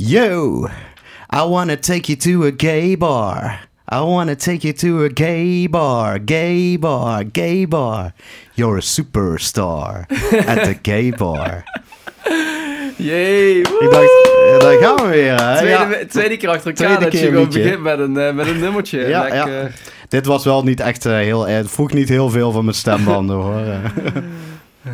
Yo, I wanna take you to a gay bar. I wanna take you to a gay bar, gay bar, gay bar. You're a superstar at the gay bar. Jee, woe. Ik dacht, eh, daar gaan we weer. Hè? Tweede, Ja. tweede keer achter elkaar Tweede dat keer je gewoon begint met een, eh, met een nummertje. Ja, Lekker. Dit was wel niet echt eh, heel... eh, Het vroeg niet heel veel van mijn stembanden hoor.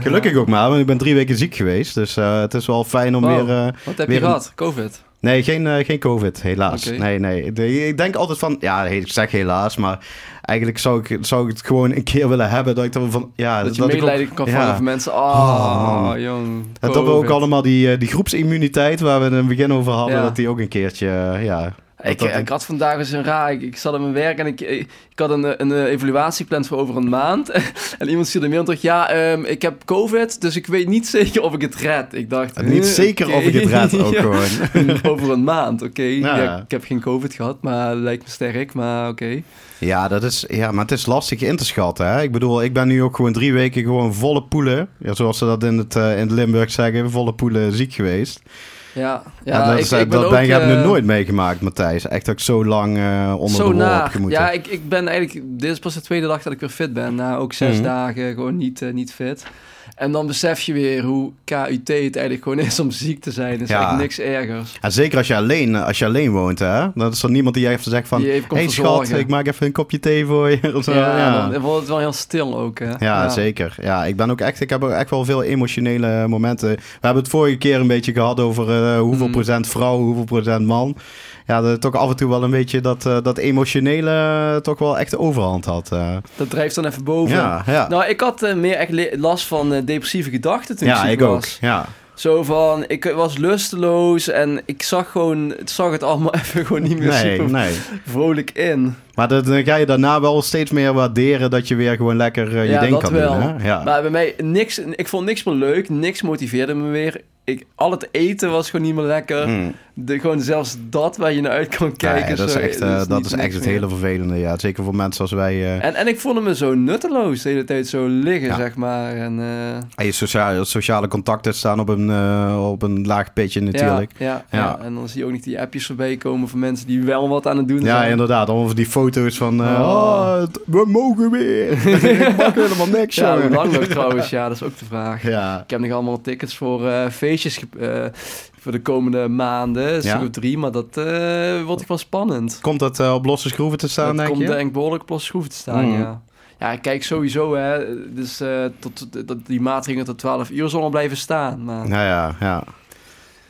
Gelukkig ook maar, want ik ben drie weken ziek geweest. Dus eh, het is wel fijn om Wow. weer... eh, Wat heb weer je een- gehad? Covid? Nee, geen, eh, geen COVID, helaas. Oké. Nee, nee. De- ik denk altijd van, ja, ik zeg helaas, maar eigenlijk zou ik, zou ik het gewoon een keer willen hebben. Dat ik dan van, ja, dat je ik ook- medelijden kan ja. voor mensen. Oh, Oh, jong. En dat we ook allemaal die, eh, die groepsimmuniteit waar we het in het begin over hadden, Ja. dat die ook een keertje, ja. Ik, dat- ik had vandaag eens een raar. Ik, ik zat aan mijn werk en ik, ik had een, een, een evaluatie gepland voor over een maand. en iemand stuurde me terug. Ja, ehm, ik heb COVID, dus ik weet niet zeker of ik het red. Ik dacht. Niet eh, zeker of ik het red ook Ja. gewoon. over een maand, oké. Ja. Ja, ik heb geen COVID gehad, maar lijkt me sterk, maar oké. Ja, dat is, ja, maar het is lastig in te schatten. Hè? Ik bedoel, ik ben nu ook gewoon drie weken gewoon volle poelen. Ja, zoals ze dat in het, eh, in het Limburg zeggen, volle poelen ziek geweest. Ja, Ja, dat, ik, is, ik ben dat ook... ben, ik heb eh, nu nooit meegemaakt, Matthijs. Echt ook zo lang eh, onder Zo de wol heb gemoeten. Ja, ik, ik ben eigenlijk... Dit is pas de tweede dag dat ik weer fit ben. Na ook zes Mhm. dagen gewoon niet, eh, niet fit. En dan besef je weer hoe KUT het eigenlijk gewoon is om ziek te zijn. Er is Ja. niks ergers. En zeker als je alleen, als je alleen woont, hè? Dan is er niemand die even zegt van... Hey schat, ik maak even een kopje thee voor je. Of zo. Ja, ja. dan wordt het wel heel stil ook. Hè? Ja, zeker. Ja, ik ben ook echt, ik heb ook echt wel veel emotionele momenten. We hebben het vorige keer een beetje gehad over eh, hoeveel Mm. procent vrouw, hoeveel procent man. Ja, dat toch af en toe wel een beetje dat, eh, dat emotionele eh, toch wel echt de overhand had. eh. Dat drijft dan even boven. ja, ja. Nou, ik had meer echt last van depressieve gedachten toen ja, ik ziek ik ook. Ja. Zo van, ik was lusteloos en ik zag gewoon, het zag het allemaal even gewoon niet meer Nee, super nee. vrolijk in. Maar dan ga je daarna wel steeds meer waarderen dat je weer gewoon lekker eh, je Ja, ding kan wel. doen. Hè? Ja. Maar bij mij, niks, ik vond niks meer leuk, niks motiveerde me weer. Ik, al het eten was gewoon niet meer lekker. Mm. De, gewoon zelfs dat waar je naar uit kan kijken. Nee, dat is zo, echt, eh, is dat is echt het hele vervelende. Ja, zeker voor mensen als wij. eh, En, en ik vond me zo nutteloos de hele tijd zo liggen, Ja. zeg maar. En, eh, en je sociale, sociale contacten staan op een, eh, op een laag pitje natuurlijk. Ja, ja, Ja. ja. en dan zie je ook niet die appjes voorbij komen van mensen die wel wat aan het doen Ja, zijn. inderdaad. Allemaal van die foto's van... eh, Oh. het- we mogen weer. ik mag helemaal niks, Ja, hoe lang nog trouwens? Ja, dat is ook de vraag. Ja. Ik heb nog allemaal tickets voor eh, feestjes eh, voor de komende maanden. Ja? of drie, maar dat wordt wel spannend. Komt dat op losse schroeven te staan, dat denk komt je? denk ik behoorlijk op losse schroeven te staan, Mm. ja. Ja, ik kijk sowieso, hè. Dus tot, dat die maatregelen tot 12 uur zullen blijven staan. Maar Ja, ja, ja.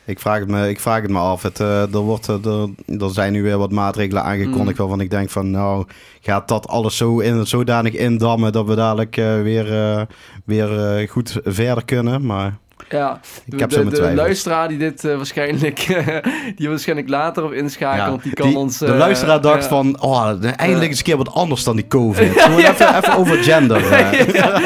Ik vraag het me, ik vraag het me af. Het, eh, er, wordt, eh, er, er zijn nu weer wat maatregelen aangekondigd Mm. waarvan ik denk van... Nou, gaat dat alles zo in, zodanig indammen dat we dadelijk eh, weer, weer goed verder kunnen. Maar ja, ik de, heb zo de, mijn de luisteraar die dit eh, waarschijnlijk, die waarschijnlijk later op inschakelt, Ja, die kan die- ons... de eh, luisteraar dacht van, oh, eindelijk eens een keer wat anders dan die COVID. Gewoon even, even over gender. ja,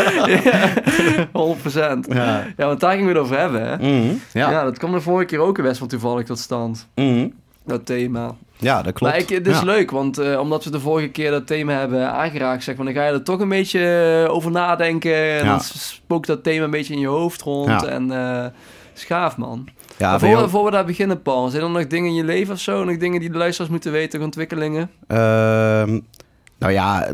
100%. Ja. Ja, want daar gingen we het over hebben, hè? Mhm, Ja. ja. dat kwam de vorige keer ook best wel toevallig tot stand. Mhm. Dat thema. Ja, dat klopt. Maar ik, het is Ja. leuk, want eh, omdat we de vorige keer dat thema hebben aangeraakt, zeg maar, dan ga je er toch een beetje eh, over nadenken. En Ja. dan spookt dat thema een beetje in je hoofd rond. Ja. En eh schaaf, man. Ja, voor, voor we daar beginnen, Paul, zijn er nog dingen in je leven of zo? Nog dingen die de luisteraars moeten weten, ontwikkelingen? Ehm, nou ja,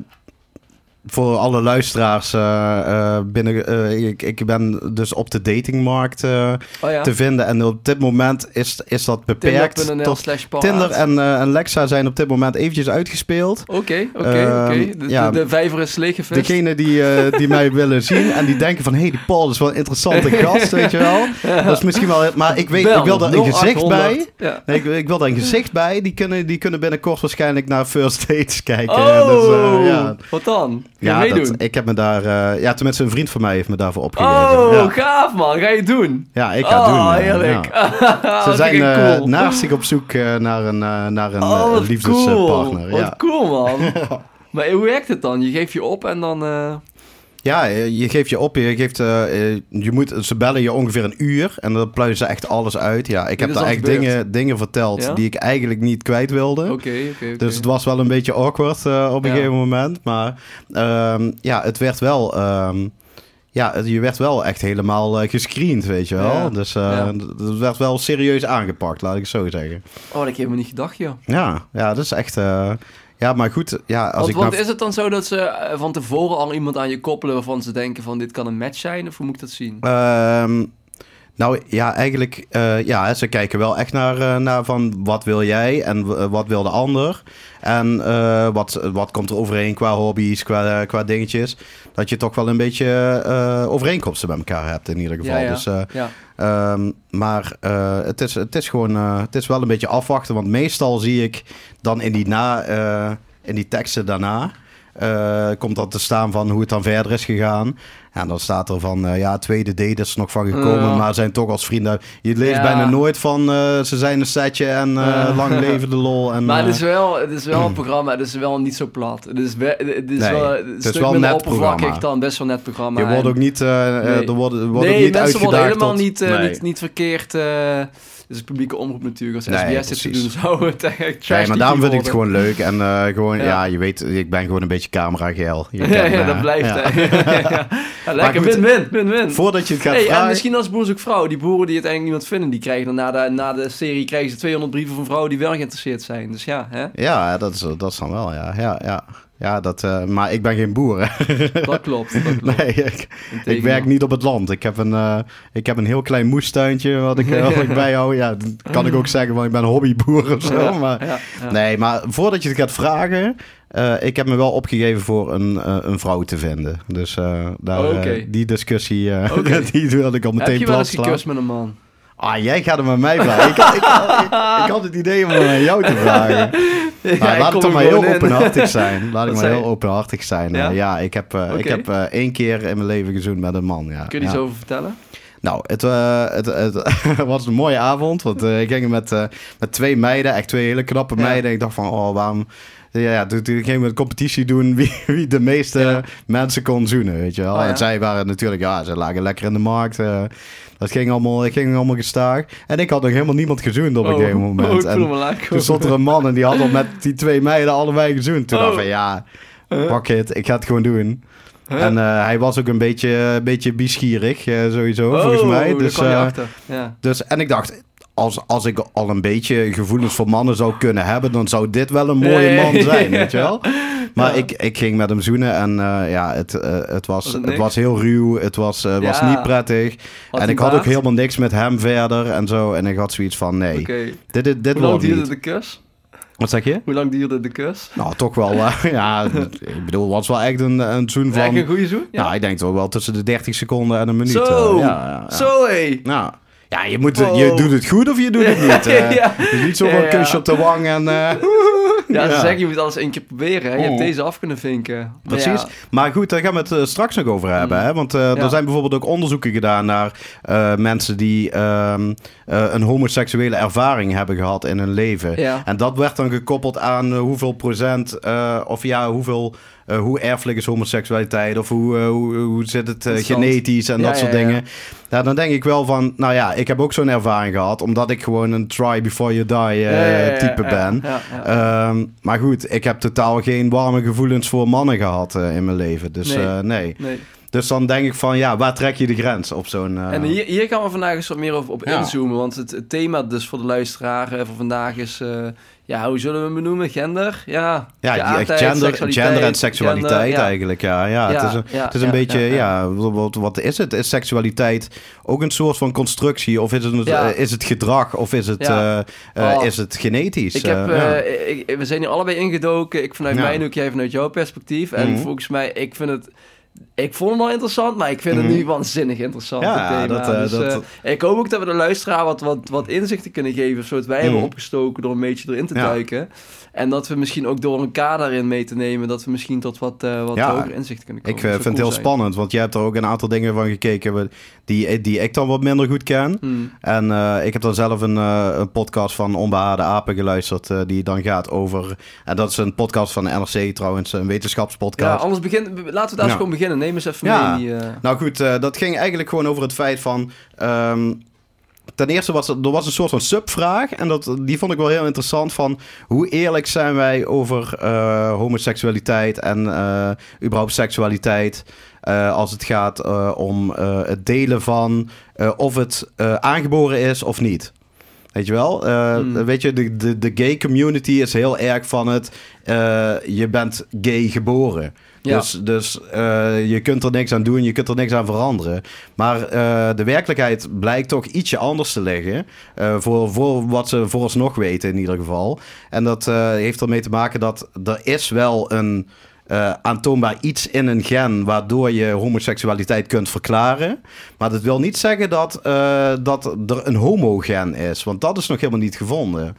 voor alle luisteraars eh, eh, binnen. eh, ik, ik ben dus op de datingmarkt Oh ja, te vinden. En op dit moment is, is dat beperkt. Tinder.nl tot. Tinder en, en Lexa zijn op dit moment eventjes uitgespeeld. Oké, oké, Ehm, oké. De, ja. de, vijver is leeggevist. Degene die, die mij willen zien en die denken van... hé, hey, die Paul is wel een interessante gast, weet je wel. Dat is misschien wel... Maar ik, weet, Bel, ik wil daar een gezicht 0800. bij. Ja. Nee, ik, ik wil daar een gezicht bij. Die kunnen, die kunnen binnenkort waarschijnlijk naar First Dates kijken. Oh, Dus, ja. wat dan? Ja, meedoen? dat, ik heb me daar... eh, ja, tenminste een vriend van mij heeft me daarvoor opgegeven. Oh, ja. gaaf man. Ga je doen? ja, ik ga oh, doen. ja, heerlijk. ja. Ze zijn eh cool. naast zich op zoek eh, naar een, naar een oh, liefdespartner. Cool. Ja. Wat cool man. Maar hoe werkt het dan? Je geeft je op en dan... Ja, eh, je geeft je op. Je, geeft, eh, eh, je moet, ze bellen je ongeveer een uur en dan pluizen ze echt alles uit. Ja, ik heb daar echt gebeurd. dingen, dingen verteld Ja? die ik eigenlijk niet kwijt wilde. Oké, oké, oké. Dus het was wel een beetje awkward op een Ja. gegeven moment. Maar ehm, ja, het werd wel... ehm, ja, je werd wel echt helemaal eh, gescreend, weet je wel. Ja. Dus Ja. dat werd wel serieus aangepakt, laat ik het zo zeggen. Oh, dat heb ik helemaal niet gedacht, joh. Ja, ja dat is echt... ja, maar goed, ja, als Want, ik want nou... is het dan zo dat ze eh, van tevoren al iemand aan je koppelen waarvan ze denken van dit kan een match zijn? Of hoe moet ik dat zien? Ehm, nou ja, eigenlijk, eh, ja, ze kijken wel echt naar, eh, naar van wat wil jij en w- wat wil de ander. En eh, wat, wat komt er overeen qua hobby's, qua, qua dingetjes. Dat je toch wel een beetje eh, overeenkomsten met elkaar hebt in ieder geval. Ja, ja. Dus, eh, Ja. Ehm, maar eh, het, is, het is gewoon, eh, het is wel een beetje afwachten. Want meestal zie ik dan in die, na, eh, in die teksten daarna, eh, komt dan te staan van hoe het dan verder is gegaan. En dan staat er van, eh, ja, tweede date is er nog van gekomen, Ja. maar zijn toch als vrienden. Je leest Ja. bijna nooit van, eh, ze zijn een setje en lang leven de lol. En, Maar het is wel, het is wel een programma, het is wel niet zo plat. Het is, we- het is Nee, wel het is wel net oppervlakkig programma. dan best wel net programma. je wordt ook niet, Nee. er wordt, ook nee, niet mensen worden helemaal tot- niet, niet, niet verkeerd. Eh dus een publieke omroep natuurlijk. Als SBS dit te precies. doen zou het echt Nee, maar daarom vind ik het gewoon leuk. En eh, gewoon, Ja. ja. je weet, ik ben gewoon een beetje camera-geil. Je Ja, me, dat blijft. ja. lekker, win-win, win-win. Voordat je het gaat Hey, en vragen... misschien als boer zoekt vrouw. Die boeren die het eigenlijk niemand vinden, die krijgen dan na de, na de serie krijgen ze 200 brieven van vrouwen die wel geïnteresseerd zijn. Dus ja, hè? Ja, dat is, dat is dan wel, ja. ja, ja. Ja dat, eh, maar ik ben geen boer, hè. dat klopt. Dat klopt. Nee, ik, ik werk niet op het land. Ik heb een, eh, ik heb een heel klein moestuintje wat ik, eh, wat ik bijhoud. Ja, dan kan ik ook zeggen, want ik ben een hobbyboer of zo. Ja, Maar, ja, ja. Nee, maar voordat je het gaat vragen... eh, ik heb me wel opgegeven voor een, een vrouw te vinden. Dus daar, Oké. die discussie, die wilde ik al meteen Heb je wel eens gekust met een man? Ah, jij gaat het met mij vragen. ik, ik, ik, ik had het idee om aan jou te vragen. Ik laat het maar heel in. openhartig zijn. Laat ik maar heel openhartig zijn. Ja? Ja, ja ik heb, eh, ik heb eh, één keer in mijn leven gezoend met een man. Ja. Kun je iets over vertellen? Nou, het, eh, het, het was een mooie avond. Want eh, ik ging met, eh, met twee meiden, echt twee hele knappe meiden. En ik dacht van, oh, waarom... Ja, ja, toen, toen gingen we een competitie doen wie, wie de meeste Ja. mensen kon zoenen, weet je wel. Oh. En zij waren natuurlijk, ja, ze lagen lekker in de markt. Dat ging allemaal, het ging allemaal gestaag. En ik had nog helemaal niemand gezoend op een gegeven moment. Oh, ik En toen stond er een man en die had al met die twee meiden allebei gezoend. Toen Oh. dacht ik van, ja, fuck it, ik ga het gewoon doen. Huh? En eh, hij was ook een beetje, een beetje biesgierig, eh, sowieso, Oh, volgens mij. Dus, eh. Ja. dus, en ik dacht, als, als ik al een beetje gevoelens voor mannen zou kunnen hebben, dan zou dit wel een mooie man zijn, weet je wel? Maar Ja. ik, ik ging met hem zoenen en eh, ja, het, eh, het, was, Was het was heel ruw, het was, eh, was Ja. niet prettig. Had en ik had ook helemaal niks met hem verder en zo. En ik had zoiets van, nee, dit, dit, dit Hoe lang duurde niet. de kus? Wat zeg je? Hoe lang duurde de kus? Nou, toch wel, ja, ik bedoel, het was wel echt een, een zoen Echt van... een goede zoen? Ja, ik denk toch wel tussen de 30 seconden en een minuut. Zo, ja, ja, ja. zo hé. Nou, ja, je, moet, Wow. je doet het goed of je doet het niet. Ja. Niet zo van Ja, kusje op de wang en... eh, Ja, ze zeggen je moet alles één keer proberen. Hè? Je hebt Oh. deze af kunnen vinken. Precies. Maar goed, daar gaan we het eh, straks nog over hebben. Mm. Hè? Want eh, er zijn bijvoorbeeld ook onderzoeken gedaan naar mensen die ehm, eh, een homoseksuele ervaring hebben gehad in hun leven. En dat werd dan gekoppeld aan hoeveel procent, of ja, hoeveel, eh, hoe erfelijk is homoseksualiteit, of hoe, eh, hoe, hoe zit het eh, genetisch en Ja, dat soort ja, ja. dingen. Ja, dan denk ik wel van, nou ja, ik heb ook zo'n ervaring gehad, omdat ik gewoon een try before you die type ben. Ehm, maar goed, ik heb totaal geen warme gevoelens voor mannen gehad eh, in mijn leven. Dus Nee. nee. Dus dan denk ik van, ja, waar trek je de grens op zo'n... En hier, hier gaan we vandaag eens wat meer over, op Ja. inzoomen. Want het, het thema dus voor de luisteraar voor vandaag is... ja, hoe zullen we hem benoemen? Gender? Ja, ja, geaardheid, gender, gender en seksualiteit gender, ja. eigenlijk, ja. ja, het is een, ja, het is een beetje, ja. Wat, wat is het? Is seksualiteit ook een soort van constructie? Of is het, is het gedrag? Of is het, eh, eh, Oh. is het genetisch? Ik heb, Eh, ik- we zijn hier allebei ingedoken. Ik vanuit mijn hoek, jij vanuit jouw perspectief. En Mhm. volgens mij, ik vind het... Ik vond het al interessant, maar ik vind het Mhm. nu waanzinnig interessant. Ja, thema. dat, eh, dus, dat- eh, ik hoop ook dat we de luisteraar wat, wat, wat inzichten kunnen geven. Zodat wij hebben Mhm. opgestoken door een beetje erin te Ja. duiken. En dat we misschien ook door elkaar daarin mee te nemen... dat we misschien tot wat, eh wat Ja. hoger inzichten kunnen komen. Ik vind het heel zijn. spannend, want jij hebt er ook een aantal dingen van gekeken die, die ik dan wat minder goed ken. Hmm. En ik heb dan zelf een, een podcast van Onbehaarde Apen geluisterd, die dan gaat over... En dat is een podcast van de NRC trouwens, een Ja, wetenschapspodcast. anders begin, laten we daar eens Ja. gewoon beginnen. Neem eens even Ja. mee die... eh, Nou goed, eh, dat ging eigenlijk gewoon over het feit van... ehm, ten eerste was er, was een soort van subvraag. En dat, die vond ik wel heel interessant. Van hoe eerlijk zijn wij over eh, homoseksualiteit en eh, überhaupt seksualiteit. als het gaat om het delen van of het aangeboren is of niet. Weet je wel? Hmm. Weet je, de, de, de gay community is heel erg van het... je bent gay geboren. Dus, dus eh, je kunt er niks aan doen, je kunt er niks aan veranderen. Maar eh, de werkelijkheid blijkt toch ietsje anders te liggen. eh, voor, voor wat ze vooralsnog weten in ieder geval. En dat heeft ermee te maken dat er is wel een aantoonbaar iets in een gen... waardoor je homoseksualiteit kunt verklaren. Maar dat wil niet zeggen dat, dat er een homogen is. Want dat is nog helemaal niet gevonden.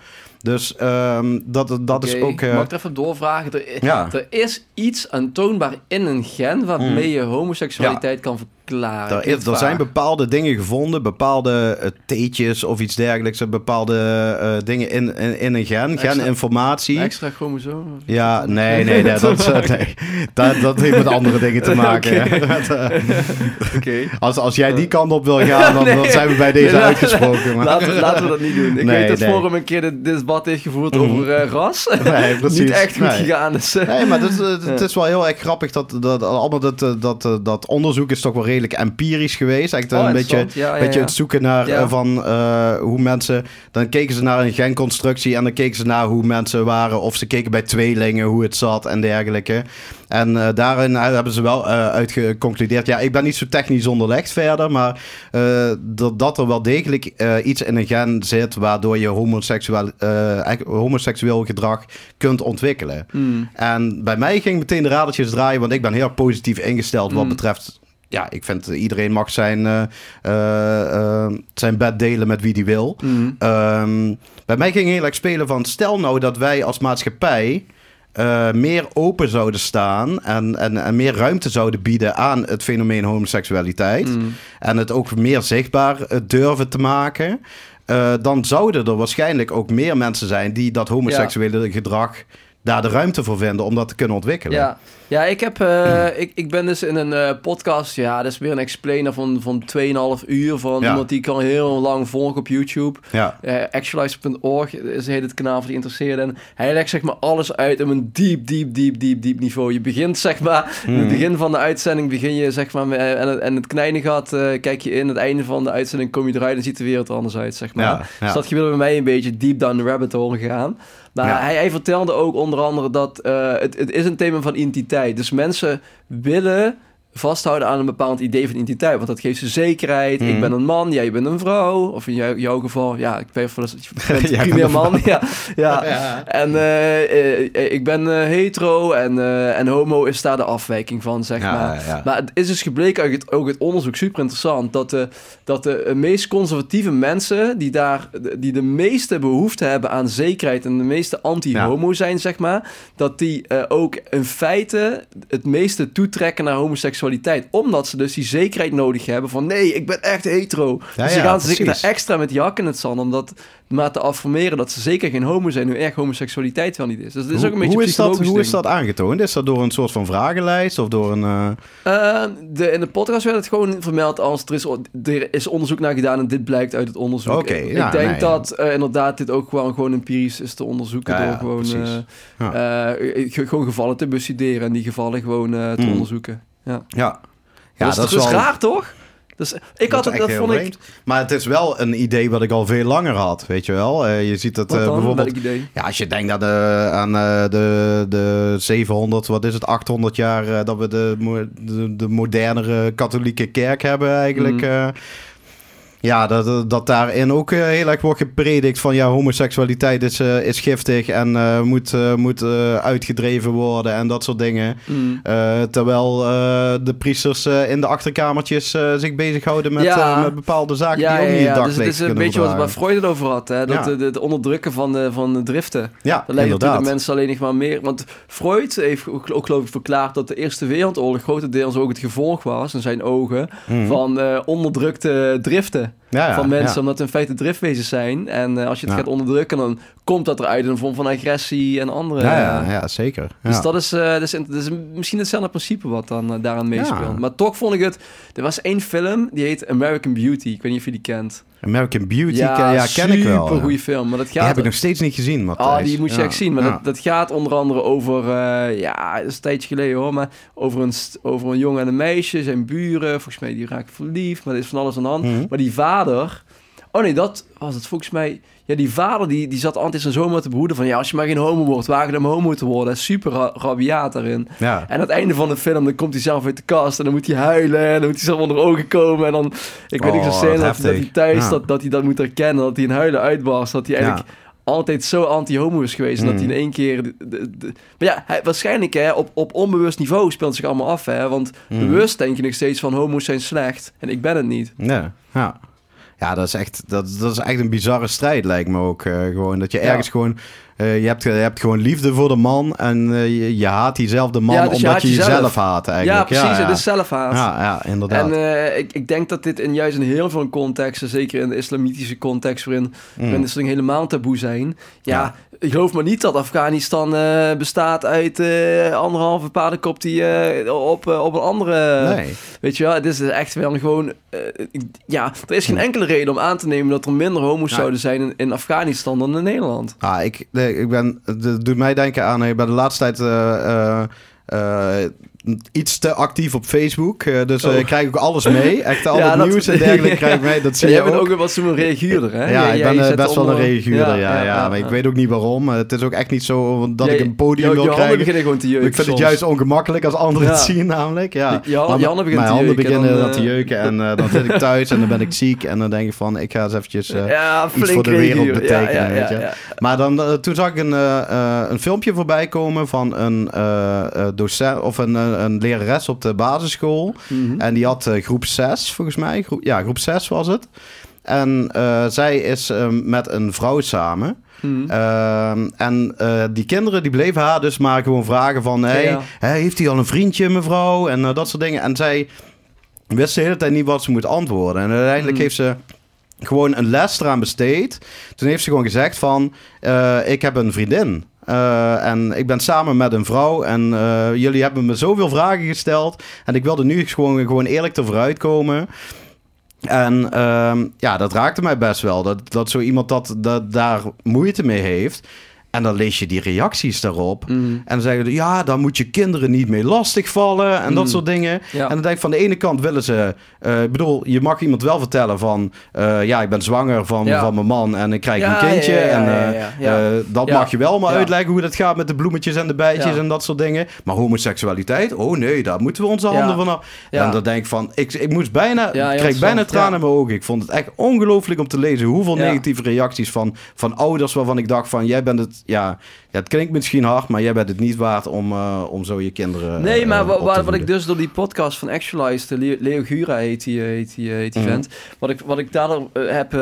Dus ehm, dat, dat is ook... eh, Mag ik er even doorvragen? Er, Ja. er is iets aantoonbaar in een gen waarmee Mm. je homoseksualiteit kan verklaren. Er, is, het er zijn bepaalde dingen gevonden, bepaalde uh, theetjes of iets dergelijks, eh, bepaalde uh, dingen in, in, in, een gen, Extra- geninformatie. Extra chromosoom? Ja, nee, nee, nee, dat, uh, nee. Dat, dat heeft met andere dingen te maken. Uh, als, als jij die kant op wil gaan, dan, dan zijn we bij deze Nee, uitgesproken. Maar... Laten, we- laten we dat niet doen. Ik Nee, weet dat nee. Forum een keer dit debat heeft gevoerd Mhm. over eh, ras. Nee, precies. niet echt goed Nee. gegaan. Dus, eh, Nee, maar het is, het, wel heel erg grappig dat, dat, allemaal dat, eh, dat, dat, dat onderzoek is toch wel redelijk empirisch geweest. Echt oh, een beetje. Ja, ja, beetje ja. het zoeken naar eh, van eh, hoe mensen... Dan keken ze naar een genconstructie en dan keken ze naar hoe mensen waren. Of ze keken bij tweelingen, hoe het zat en dergelijke. En eh, daarin hebben ze wel uitgeconcludeerd... Ja, ik ben niet zo technisch onderlegd verder, maar dat, dat er wel degelijk iets in een gen zit... waardoor je homoseksueel, homoseksueel gedrag kunt ontwikkelen. Hmm. En bij mij ging meteen de radertjes draaien, want ik ben heel positief ingesteld wat Mm. betreft. Ja, ik vind iedereen mag zijn, eh, eh, eh, zijn bed delen met wie die wil. Hmm. Ehm, bij mij ging heel erg spelen van stel nou dat wij als maatschappij meer open zouden staan en, en, en meer ruimte zouden bieden aan het fenomeen homoseksualiteit. Hmm. En het ook meer zichtbaar durven te maken. dan zouden er waarschijnlijk ook meer mensen zijn die dat homoseksuele gedrag daar de ruimte voor vinden om dat te kunnen ontwikkelen. Ja, ja ik, heb, eh, ik, ik ben dus in een eh, podcast, ja, dat is weer een explainer van, van 2,5 uur van Ja. iemand die ik al heel lang volg op YouTube. Ja. Eh, Actualize.org is heet het kanaal voor geïnteresseerden. En hij legt zeg maar alles uit op een diep, diep, diep, diep, diep niveau. Je begint zeg maar, in het Mhm. begin van de uitzending begin je zeg maar, met- en, het- en het kleine gat eh, kijk je in. Het einde van de uitzending kom je eruit en ziet de wereld er anders uit, zeg maar. Ja, ja. Dus dat gebeurde bij mij een beetje deep down the rabbit hole gegaan. Maar Ja. hij, hij vertelde ook onder andere dat eh, het, het is een thema van identiteit. Dus mensen willen vasthouden aan een bepaald idee van identiteit. Want dat geeft ze zekerheid. Mhm. Ik ben een man, jij bent een vrouw. Of in jou- jouw geval, ja, ik weet wel, je bent Jij primair bent een man. Ja, ja. Ja. En eh, eh, ik ben eh, hetero en, eh, en homo is daar de afwijking van, zeg Ja, maar. ja. Maar het is dus gebleken uit het, ook het onderzoek, super interessant, dat de, dat de meest conservatieve mensen, die, daar, die de meeste behoefte hebben aan zekerheid en de meeste anti-homo zijn, zeg maar, dat die ook in feite het meeste toetrekken naar homoseksualiteit. Omdat ze dus die zekerheid nodig hebben van nee, ik ben echt hetero. Ja, dus ze gaan zich daar extra met jak in het zand om dat maar te affirmeren dat ze zeker geen homo zijn, hoe erg homoseksualiteit wel niet is. Dus het is ook een beetje hoe, is dat, hoe is dat aangetoond? Is dat door een soort van vragenlijst of door een... eh, Eh, de, in de podcast werd het gewoon vermeld als er is, er is onderzoek naar gedaan en dit blijkt uit het onderzoek. Oké, ja, ik denk nee. dat eh, inderdaad dit ook gewoon, gewoon empirisch is te onderzoeken Ja, door gewoon, eh, ge- gewoon gevallen te bestuderen en die gevallen gewoon te Mm. onderzoeken. Ja, ja. Ja, dat, is, dat is raar toch? Dus, ik had dat het, dat vond ik... vreemd. Maar het is wel een idee wat ik al veel langer had, weet je wel. Eh, je ziet eh, dan? bijvoorbeeld... Ja, als je denkt aan de, aan, eh, de, de 700, wat is het, 800 jaar eh, dat we de, de, de modernere katholieke kerk hebben eigenlijk. Mhm. Ja, dat, dat daarin ook eh, heel erg wordt gepredikt van ja, homoseksualiteit is, eh, is giftig en eh, moet, moet uitgedreven worden en dat soort dingen. Mm. Terwijl de priesters in de achterkamertjes zich bezighouden met, Ja. met bepaalde zaken Ja, die ook ja, niet ja. het Dus het daglicht is een beetje wat, waar. Freud het over had. Hè? Dat de, de, de onderdrukken van de, van de driften. Ja, Dat inderdaad. natuurlijk mensen alleen nog maar meer. Want Freud heeft ook, ook geloof ik verklaard dat de Eerste Wereldoorlog grotendeels ook het gevolg was, in zijn ogen, Mhm. van onderdrukte driften ja, ja, van mensen. Omdat het in feite driftwezens zijn. En eh, als je het gaat onderdrukken, dan komt dat eruit in een vorm van agressie en andere. Ja, ja, ja, zeker. Dus dat is, eh, dat is, dat is misschien hetzelfde principe wat dan eh, daaraan meespeelt. Maar toch vond ik het... Er was één film, die heet American Beauty. Ik weet niet of je die kent. American Beauty, ja, ja ken ik wel. Super goede film, maar dat gaat... Die heb ik nog steeds niet gezien, Matthijs. Oh, die moet je echt zien. Maar dat, dat gaat onder andere over... Uh, ja, dat is een tijdje geleden hoor, maar over een, over een jongen en een meisje, zijn buren. Volgens mij, die raken verliefd, maar er is van alles aan de hand. Mhm. Maar die vader... Oh nee, dat was het volgens mij... Ja, die vader die, die zat altijd zijn zoon te behoeden van... Ja, als je maar geen homo wordt, wagen hem homo te worden. Super ra rabiaat daarin. Ja. En aan het einde van de film, dan komt hij zelf uit de kast... en dan moet hij huilen en dan moet hij zelf onder ogen komen. En dan, ik weet niet zo scène dat, dat hij thuis dat, dat hij dat moet herkennen. Dat hij in huilen uitbarst. Dat hij eigenlijk... altijd zo anti-homo is geweest. En dat hij in mm. één keer... De, de, maar ja, hij, waarschijnlijk hè, op, op onbewust niveau speelt zich allemaal af. Hè, want mm. bewust denk je nog steeds van homo's zijn slecht. En ik ben het niet. Ja, ja. Ja, dat is echt, dat, dat is echt een bizarre strijd, lijkt me ook. Uh, gewoon dat je ergens gewoon uh, je, hebt, je hebt gewoon liefde voor de man en uh, je, je, haat diezelfde man dus omdat je, je jezelf haat eigenlijk. Ja, precies. Ja, het is zelfhaat. Ja, ja inderdaad. En uh, ik, ik denk dat dit in juist in heel veel contexten, zeker in de islamitische context waarin, mm. waarin dit soort helemaal taboe zijn. Ja, ik geloof maar niet dat Afghanistan bestaat uit anderhalve paardenkop die op, op een andere... Nee. Weet je wel, het is echt wel gewoon... ja, er is geen hm. enkele reden om aan te nemen dat er minder homo's zouden zijn in, in Afghanistan dan in Nederland. Ah, ik, ik ben, het doet mij denken aan, bij de laatste tijd uh, uh, iets te actief op Facebook. Uh, dus uh, oh. ik krijg ook alles mee. Echt al het nieuws en dergelijke krijg ik mee. Dat zie je jij bent ook wel zo'n reaguurder, hè? Ja, ik ben uh, best wel een reaguurder, ja, ja, Maar ik weet ook niet waarom. het is ook echt niet zo dat ik een podium wil krijgen. gewoon te jeuken Ik vind het juist ongemakkelijk als anderen het zien, namelijk. Ja. Je, handen beginnen Mijn handen beginnen dan, te jeuken. En dan zit ik thuis en dan ben ik ziek. En dan denk ik van, ik ga eens eventjes iets voor de wereld betekenen, weet je. Maar dan, toen zag ik een, een filmpje voorbij komen van een docent of een, een lerares op de basisschool. Mhm. En die had uh, groep 6, volgens mij. Groep, ja, groep 6 was het. En uh, zij is uh, met een vrouw samen. Mm. en die kinderen die bleven haar dus maar gewoon vragen van... Hey, ja. heeft hij al een vriendje, mevrouw? En dat soort dingen. En zij wist de hele tijd niet wat ze moet antwoorden. En uiteindelijk mhm. heeft ze gewoon een les eraan besteed. Toen heeft ze gewoon gezegd van... ik heb een vriendin. Uh, en ik ben samen met een vrouw en uh, jullie hebben me zoveel vragen gesteld. En ik wilde nu gewoon, gewoon eerlijk ervoor uitkomen. En uh, ja, dat raakte mij best wel. Dat, dat zo iemand dat, dat daar moeite mee heeft. En dan lees je die reacties daarop. Mm. En dan zeggen ze, ja, dan moet je kinderen niet mee lastigvallen en dat mm. soort dingen. En dan denk ik van de ene kant willen ze... Uh, ik bedoel, je mag iemand wel vertellen van... Uh, ja, ik ben zwanger van, van mijn man en ik krijg een kindje. en uh, dat mag je wel maar uitleggen hoe dat gaat met de bloemetjes en de bijtjes en dat soort dingen. Maar homoseksualiteit, oh nee, daar moeten we onze handen van af. En dan denk ik van, ik, ik moest bijna... ik kreeg bijna tranen in mijn ogen. Ik vond het echt ongelooflijk om te lezen hoeveel negatieve reacties van, van ouders waarvan ik dacht van, jij bent het ja, ja, het klinkt misschien hard, maar jij bent het niet waard om, uh, om zo je kinderen. Nee, maar uh, wat, wat ik dus door die podcast van Actualized, Leo, Leo Gura heet die, heet die, heet die mm vent. Wat ik, wat ik daardoor uh, heb,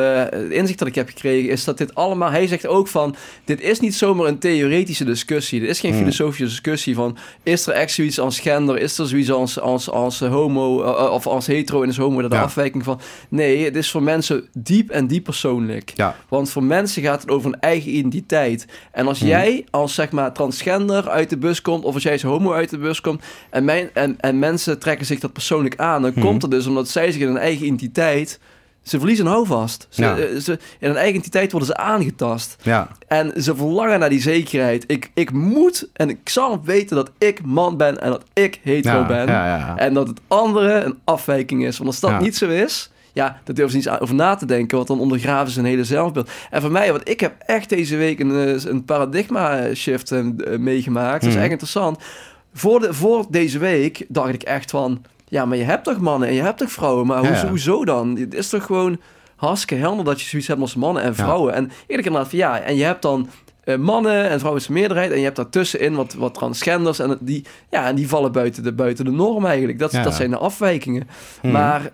inzicht dat ik heb gekregen, is dat dit allemaal. Hij zegt ook van: dit is niet zomaar een theoretische discussie. Dit is geen mm. filosofische discussie van: is er echt zoiets als gender? Is er zoiets als, als, als homo of als hetero en is homo daar de afwijking van? Nee, het is voor mensen diep en diep persoonlijk. Ja. Want voor mensen gaat het over een eigen identiteit. En als mm. jij als zeg maar transgender uit de bus komt, of als jij als homo uit de bus komt, en, mijn, en, en mensen trekken zich dat persoonlijk aan, dan komt het dus omdat zij zich in hun eigen identiteit. Ze verliezen hun houvast. Ze, eh, ze, in hun eigen identiteit worden ze aangetast. Ja. En ze verlangen naar die zekerheid. Ik, ik moet en ik zal weten dat ik man ben en dat ik hetero ja, ben. En dat het andere een afwijking is. Want als dat niet zo is, ja, dat durven ze niet over na te denken, want dan ondergraven ze een hele zelfbeeld. En voor mij, want ik heb echt deze week een, eh, een paradigma shift uh, meegemaakt. Dat is mhm. echt interessant. Voor, de, voor deze week dacht ik echt van, ja, maar je hebt toch mannen en je hebt toch vrouwen, maar hoezo, hoezo dan? Het is toch gewoon hartstikke helder dat je zoiets hebt als mannen en vrouwen. En eerlijk inderdaad van ja, en je hebt dan uh, mannen en vrouwen is de meerderheid. En je hebt daartussenin wat, wat transgenders. En die, ja, en die vallen buiten de, buiten de norm eigenlijk. Dat, dat zijn de afwijkingen. Mhm. Maar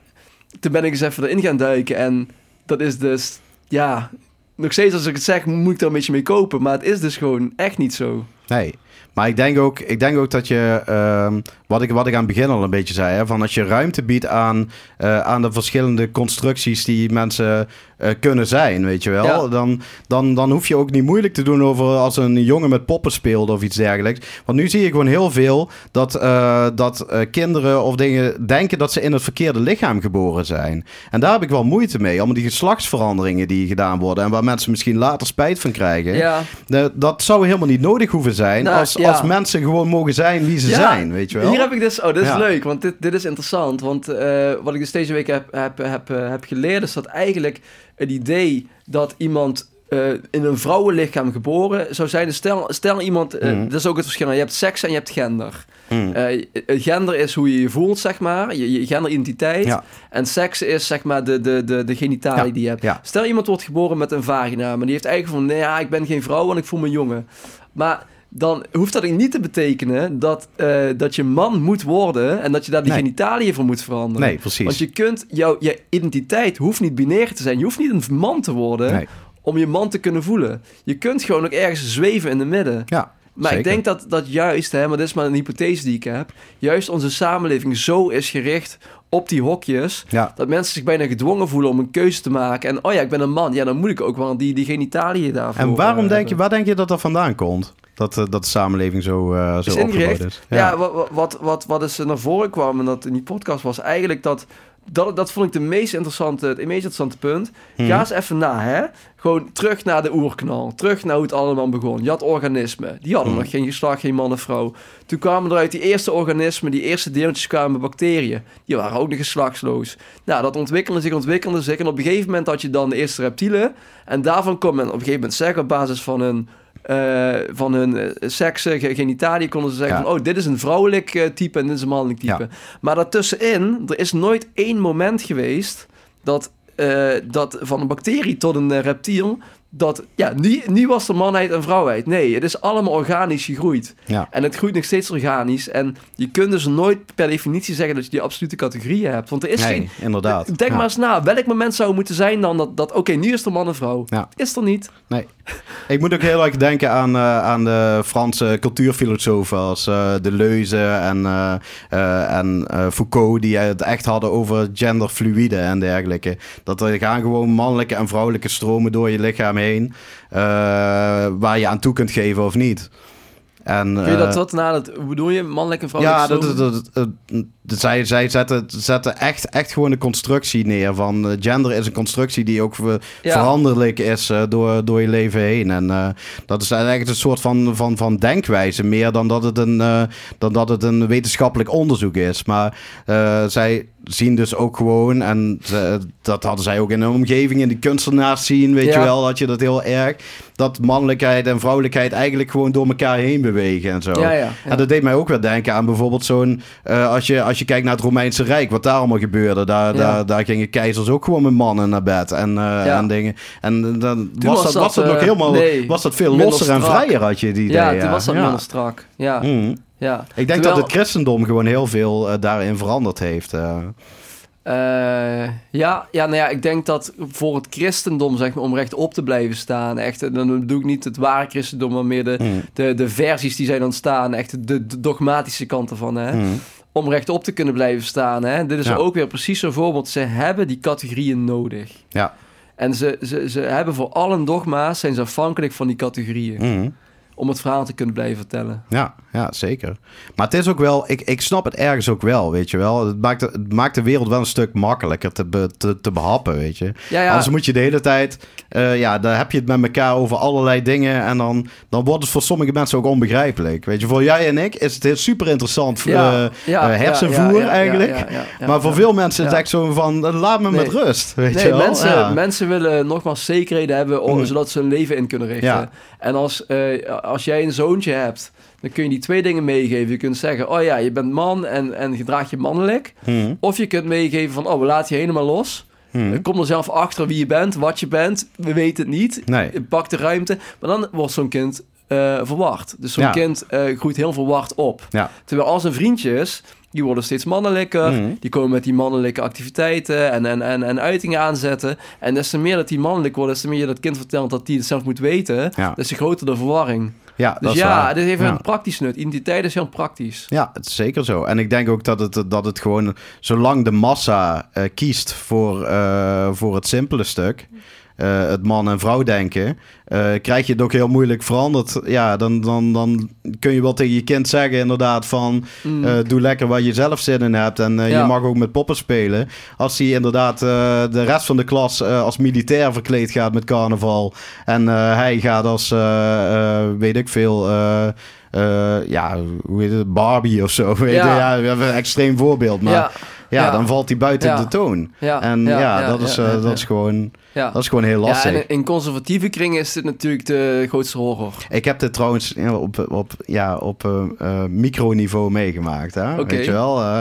toen ben ik eens even erin gaan duiken. En dat is dus, ja, nog steeds als ik het zeg, moet ik er een beetje mee kopen. Maar het is dus gewoon echt niet zo. Nee. Maar ik denk ook, ik denk ook dat je, uh, wat, ik, wat ik aan het begin al een beetje zei, hè, van als je ruimte biedt aan, uh, aan de verschillende constructies die mensen eh, kunnen zijn, weet je wel. Ja. Dan, dan, dan hoef je ook niet moeilijk te doen over als een jongen met poppen speelde of iets dergelijks. Want nu zie je gewoon heel veel dat, eh, dat eh, kinderen of dingen denken dat ze in het verkeerde lichaam geboren zijn. En daar heb ik wel moeite mee. Allemaal die geslachtsveranderingen die gedaan worden en waar mensen misschien later spijt van krijgen. Ja, dat zou helemaal niet nodig hoeven zijn Nou, als, ja. als mensen gewoon mogen zijn wie ze zijn, weet je wel. Hier heb ik dus, oh, dit is leuk, want dit, dit is interessant. Want wat ik dus deze week heb, heb, heb, heb geleerd, is dat eigenlijk het idee dat iemand eh, in een vrouwenlichaam geboren zou zijn. Dus stel, stel iemand, Mhm. dat is ook het verschil. Je hebt seks en je hebt gender. Hmm. Eh, gender is hoe je je voelt, zeg maar, je, je genderidentiteit. Ja. En seks is, zeg maar, de, de, de, de Ja, die je hebt. ja. Stel iemand wordt geboren met een vagina, maar die heeft eigenlijk van, nee, ja, ik ben geen vrouw, want ik voel me jongen. Maar dan hoeft dat niet te betekenen dat, eh, dat je man moet worden en dat je daar die Nee. genitaliën voor moet veranderen. Nee, precies. Want je kunt, jouw je identiteit hoeft niet binair te zijn. Je hoeft niet een man te worden Nee. om je man te kunnen voelen. Je kunt gewoon ook ergens zweven in de midden. Ja, Maar ik denk dat, dat juist, hè, maar dit is maar een hypothese die ik heb, juist onze samenleving zo is gericht op die hokjes, Ja. dat mensen zich bijna gedwongen voelen om een keuze te maken. En oh ja, ik ben een man, ja, dan moet ik ook wel die, die genitaliën daarvoor En waarom eh, denk je, waar denk je dat dat vandaan komt? Dat, eh, dat de samenleving zo, eh zo is opgebouwd is. Ja, wat, wat, wat, wat is er naar voren kwam en dat in die podcast was eigenlijk dat, dat, dat vond ik de meest interessante, het meest interessante punt. Mhm. Ga eens even na, hè. Gewoon terug naar de oerknal. Terug naar hoe het allemaal begon. Je had organismen. Die hadden Mhm. nog geen geslacht, geen man of vrouw. Toen kwamen er uit die eerste organismen, die eerste deeltjes kwamen bacteriën. Die waren ook nog geslachtsloos. Nou, dat ontwikkelde zich, ontwikkelde zich. En op een gegeven moment had je dan de eerste reptielen. En daarvan kon men op een gegeven moment zeggen, op basis van hun, eh van hun eh, seksen, ge- genitaliën, konden ze zeggen Ja. van, oh, dit is een vrouwelijk eh, type en dit is een mannelijk type. Ja. Maar daartussenin, er is nooit één moment geweest dat, dat van een bacterie tot een reptiel, dat, ja, nu, nu was er manheid en vrouwheid. Nee, het is allemaal organisch gegroeid. Ja. En het groeit nog steeds organisch. En je kunt dus nooit per definitie zeggen dat je die absolute categorieën hebt. Want er is nee, geen... inderdaad. Denk maar eens na, welk moment zou het moeten zijn dan dat, dat oké, nu is er man en vrouw. Is er niet. Nee. Ik moet ook heel erg denken aan, eh, aan de Franse cultuurfilosofen als eh, Deleuze en, eh, en Foucault, die het echt hadden over genderfluïde en dergelijke. Dat er gaan gewoon mannelijke en vrouwelijke stromen door je lichaam heen, waar je aan toe kunt geven of niet. En, Kun je dat eh, wat na dat, hoe bedoel je, mannelijk en ja, vrouwelijk? dat, stroom? dat, dat, dat- zij, zij zetten, zetten echt, echt gewoon een constructie neer van eh, gender is een constructie die ook ver- Ja. veranderlijk is eh, door, door je leven heen. En eh, dat is eigenlijk een soort van, van, van denkwijze meer dan dat, het een, dan dat het een wetenschappelijk onderzoek is. Maar zij zien dus ook gewoon, en dat hadden zij ook in hun omgeving, in de kunstenaars zien, weet Ja. je wel, had je dat heel erg. Dat mannelijkheid en vrouwelijkheid eigenlijk gewoon door elkaar heen bewegen en zo. Ja. En dat deed mij ook weer denken aan bijvoorbeeld zo'n... als, je, als je kijkt naar het Romeinse Rijk, wat daar allemaal gebeurde. Daar, Ja. daar, daar gingen keizers ook gewoon met mannen naar bed en, eh, Ja. en dingen. En dan Toen was, was dat, dat, was dat nog eh, helemaal... nee, was dat veel losser en vrijer, had je het idee. ja, toen was dat minder strak. Ja, Mhm. ja. Ik denk Terwijl- dat het christendom gewoon heel veel eh, daarin veranderd heeft. eh. Eh, ja, ja, nou ja, ik denk dat voor het christendom, zeg maar, om rechtop te blijven staan, echt, en dan bedoel ik niet het ware christendom, maar meer de, Mhm. de, de versies die zijn ontstaan, echt de, de dogmatische kant ervan, hè. Mhm. Om rechtop te kunnen blijven staan, hè. Dit is Ja. ook weer precies zo'n voorbeeld. Ze hebben die categorieën nodig. Ja. En ze, ze, ze hebben voor alle dogma's, zijn ze afhankelijk van die categorieën. Mhm. Om het verhaal te kunnen blijven vertellen. Ja, ja, zeker. Maar het is ook wel, ik, ik snap het ergens ook wel, weet je wel. Het maakt, de- het maakt de wereld wel een stuk makkelijker te, be- te, te behappen, weet je. Ja, ja. Anders moet je de hele tijd, eh, ja, dan heb je het met elkaar over allerlei dingen. En dan, dan wordt het voor sommige mensen ook onbegrijpelijk. Weet je, voor jij en ik is het heel super interessant Ja, eh, ja, eh, ja, hersenvoer eigenlijk. maar voor veel mensen is het echt zo van, laat me Nee. met rust, weet Nee, je wel. mensen, mensen willen nogmaals zekerheden hebben om, Mm. zodat ze hun leven in kunnen richten. En als, als jij een zoontje hebt, dan kun je die twee dingen meegeven. Je kunt zeggen, oh ja, je bent man en, en gedraag je mannelijk. Hm, Of je kunt meegeven van, oh, we laten je helemaal los. hm. Kom er zelf achter wie je bent, wat je bent. We weten het niet. Nee. Pak de ruimte. Maar dan wordt zo'n kind eh, verward. Dus zo'n Ja. kind eh, groeit heel verward op. Ja. Terwijl al zijn vriendjes, die worden steeds mannelijker. Mhm. Die komen met die mannelijke activiteiten en, en, en, en uitingen aanzetten. En des te meer dat die mannelijk wordt, des te meer je dat kind vertelt dat hij het zelf moet weten, Ja. des te groter de verwarring. Ja, dat Dus is ja, waar. dit heeft Ja. een praktisch nut. Identiteit is heel praktisch. Ja, het is zeker zo. En ik denk ook dat het, dat het gewoon, zolang de massa eh, kiest voor, eh, voor het simpele stuk, eh, het man- en vrouw denken, eh, krijg je het ook heel moeilijk veranderd. Ja, dan, dan, dan kun je wel tegen je kind zeggen inderdaad van, Mm. eh, doe lekker waar je zelf zin in hebt en Ja. je mag ook met poppen spelen. Als hij inderdaad de rest van de klas als militair verkleed gaat met carnaval en hij gaat als, weet ik veel... ja, hoe heet het? Barbie of zo. Weet Ja. je? ja, we hebben een extreem voorbeeld. Maar ja, ja, dan valt hij buiten de toon. En ja, dat, is, eh, dat, is gewoon, dat is gewoon heel lastig. En in conservatieve kringen is dit natuurlijk de grootste horror. Ik heb dit trouwens op, op, ja, op eh, microniveau meegemaakt. Hè? Weet je wel? Eh,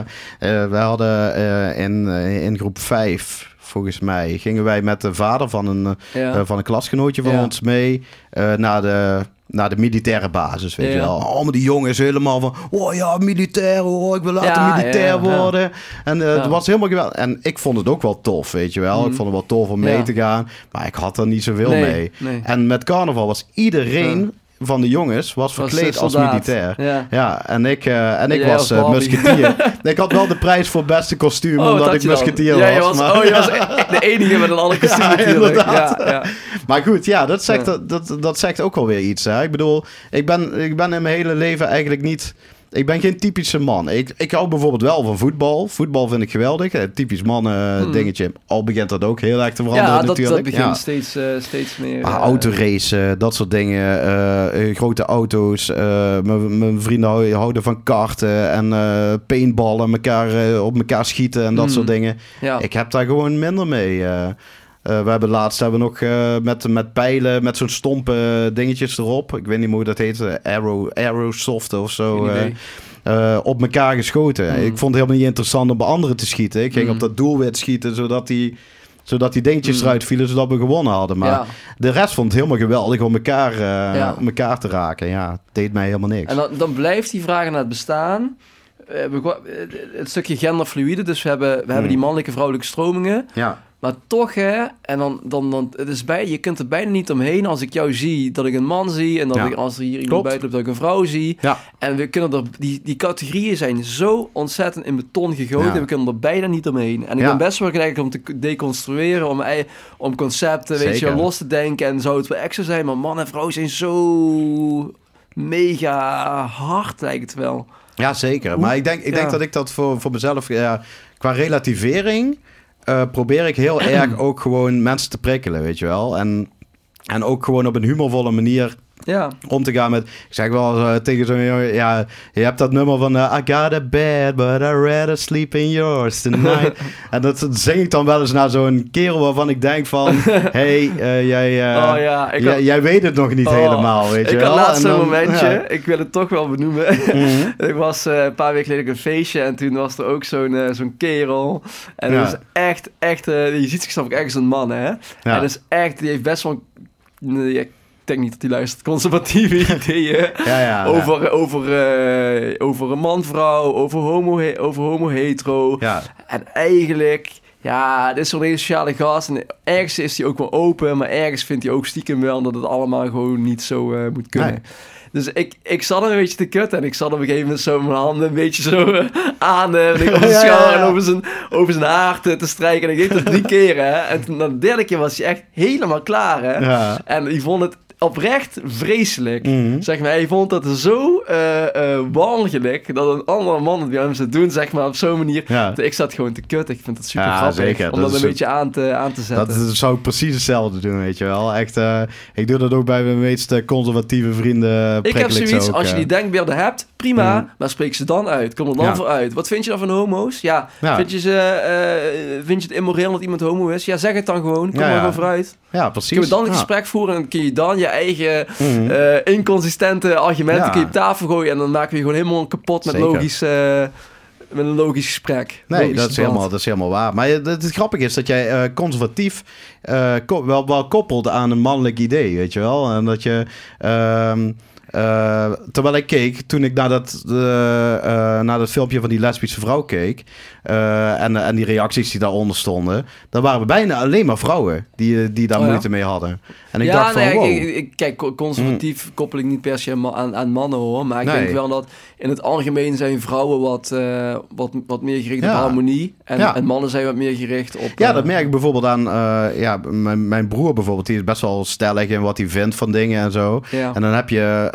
we hadden in, in groep 5, volgens mij, gingen wij met de vader van een, Ja. van een klasgenootje van Ja. ons mee eh, naar de naar de militaire basis, weet Ja. je wel. Allemaal die jongens helemaal van... Oh ja, militair hoor, ik wil later Ja, militair ja, worden. En eh, het was helemaal geweldig. En ik vond het ook wel tof, weet je wel. Mhm. Ik vond het wel tof om mee te gaan. Maar ik had er niet zoveel nee, mee. Nee. En met carnaval was iedereen van de jongens was verkleed als militair. Ja. Ja, en ik, eh, en ik jij was Barbie. musketier. ik had wel de prijs voor beste kostuum, Oh, omdat dat ik musketier ja, was. je was maar, oh, je was de enige met een ander kostuum Ja, inderdaad. Ja, ja. maar goed, ja, dat zegt, Ja. Dat, dat, dat zegt ook wel weer iets. Hè? Ik bedoel, ik ben, ik ben in mijn hele leven eigenlijk niet... Ik ben geen typische man. Ik, ik hou bijvoorbeeld wel van voetbal. Voetbal vind ik geweldig. Een typisch mannen Hmm. dingetje. Al begint dat ook heel erg te veranderen Ja, dat, natuurlijk. dat begint Ja. steeds, eh, steeds meer... Eh, autoracen, dat soort dingen. eh, eh, grote auto's. eh, mijn vrienden hou- houden van karten en eh paintballen. Elkaar, eh, op elkaar schieten en dat Mm. soort dingen. Ja. Ik heb daar gewoon minder mee. Eh. We hebben laatst hebben we nog eh, met, met pijlen, met zo'n stompe dingetjes erop. Ik weet niet meer hoe dat heet. eh, Arrow, Aerosoft of zo. Op elkaar geschoten. Mm. Ik vond het helemaal niet interessant om bij anderen te schieten. Ik ging Mm. op dat doelwit schieten, zodat die, zodat die dingetjes Mm. eruit vielen, zodat we gewonnen hadden. Maar ja. de rest vond het helemaal geweldig om elkaar, Ja. om elkaar te raken. Ja, het deed mij helemaal niks. En dan, dan blijft die vraag naar het bestaan. We het stukje genderfluïde, dus we hebben, we hebben die mannelijke vrouwelijke stromingen. ja. Maar toch, hè, en dan, dan, dan het is bij, je kunt er bijna niet omheen als ik jou zie dat ik een man zie. En dat Ja. ik als er hier iemand buiten loopt dat ik een vrouw zie. Ja. En we kunnen er, die, die categorieën zijn zo ontzettend in beton gegoten. Ja. En we kunnen er bijna niet omheen. En ik ben best wel geneigd om te deconstrueren, om, om concepten, weet je, los te denken. En zou het wel echt zo zijn, maar man en vrouw zijn zo mega hard, lijkt het wel. ja, zeker. Maar ik denk, ik denk dat ik dat voor, voor mezelf... Ja, qua relativering eh, probeer ik heel erg ook gewoon mensen te prikkelen, weet je wel. En, en ook gewoon op een humorvolle manier Ja, om te gaan met... Ik zeg wel eh, tegen zo'n jongen... Ja, je hebt dat nummer van... eh, I got a bed, but I'd rather sleep in yours tonight. en dat zing ik dan wel eens naar zo'n kerel waarvan ik denk van... hey, eh, jij, oh ja, jij, weet het nog niet Oh, helemaal, weet je ik wel. had laatst dan- momentje, ja. ik wil het toch wel benoemen. Mhm. Ik was een paar weken geleden op een feestje en toen was er ook zo'n zo'n kerel. En dat is echt, echt, je ziet zichzelf ook echt als een man, hè? En dat is echt, die heeft best wel, denk niet dat hij luistert, conservatieve ideeën. Ja, ja, over, over, eh, over een man-vrouw, over homo, over homo-hetero. Ja, En eigenlijk, ja, dit is zo'n hele sociale gast. En ergens is hij ook wel open, maar ergens vindt hij ook stiekem wel dat het allemaal gewoon niet zo eh, moet kunnen. Nee. Dus ik, ik zat er een beetje te kutten en ik zat op een gegeven moment zo mijn handen een beetje zo eh, aan eh, over zijn Ja, ja, schouder ja. en over zijn, over zijn haar te, te strijken. En ik deed dat drie keer, hè. En toen, na de derde keer was hij echt helemaal klaar, hè. En die vond het oprecht vreselijk. Mhm. Zeg maar, hij vond dat zo eh walgelijk dat een andere man het bij hem zou doen, zeg maar, op zo'n manier. ja. Ik zat gewoon te kutten. Ik vind het super Ja, grappig zeker. om Dat een beetje aan te, aan te zetten. Dat is- zou ik precies hetzelfde doen, weet je wel. Echt, eh, ik doe dat ook bij mijn meest conservatieve vrienden. ik heb zoiets, ook, als je die denkbeelden hebt, prima, maar spreek ze dan uit. Kom er dan Ja. voor uit. Wat vind je dan van homo's? Ja, Ja. Vind, je ze, eh, vind je het immoreel dat iemand homo is? Ja, zeg het dan gewoon. Kom Ja, er ja. gewoon vooruit. Ja, precies. Kun je dan een gesprek voeren en kun je dan je eigen Mhm. eh, inconsistente argumenten Ja. kun je op tafel gooien en dan maken we je gewoon helemaal kapot met, Zeker. logisch, eh, met een logisch gesprek. Nee, Logisch dat is, helemaal, dat is helemaal waar. Maar het, het grappige is dat jij conservatief ko- wel, wel koppelt aan een mannelijk idee, weet je wel. En dat je... ehm, Eh, terwijl ik keek, toen ik naar dat, uh, naar dat filmpje van die lesbische vrouw keek... en, en die reacties die daaronder stonden... dan waren we bijna alleen maar vrouwen die, die daar oh, moeite mee hadden. En ik ja, dacht van, wow. ik, ik, kijk, conservatief mm. koppel ik niet per se aan, aan mannen hoor. Maar ik nee. denk wel dat in het algemeen zijn vrouwen wat, uh, wat, wat meer gericht ja. op harmonie. En, en, mannen zijn wat meer gericht op... Ja, dat merk ik bijvoorbeeld aan... ja, mijn, mijn broer bijvoorbeeld, die is best wel stellig in wat hij vindt van dingen en zo. En dan heb je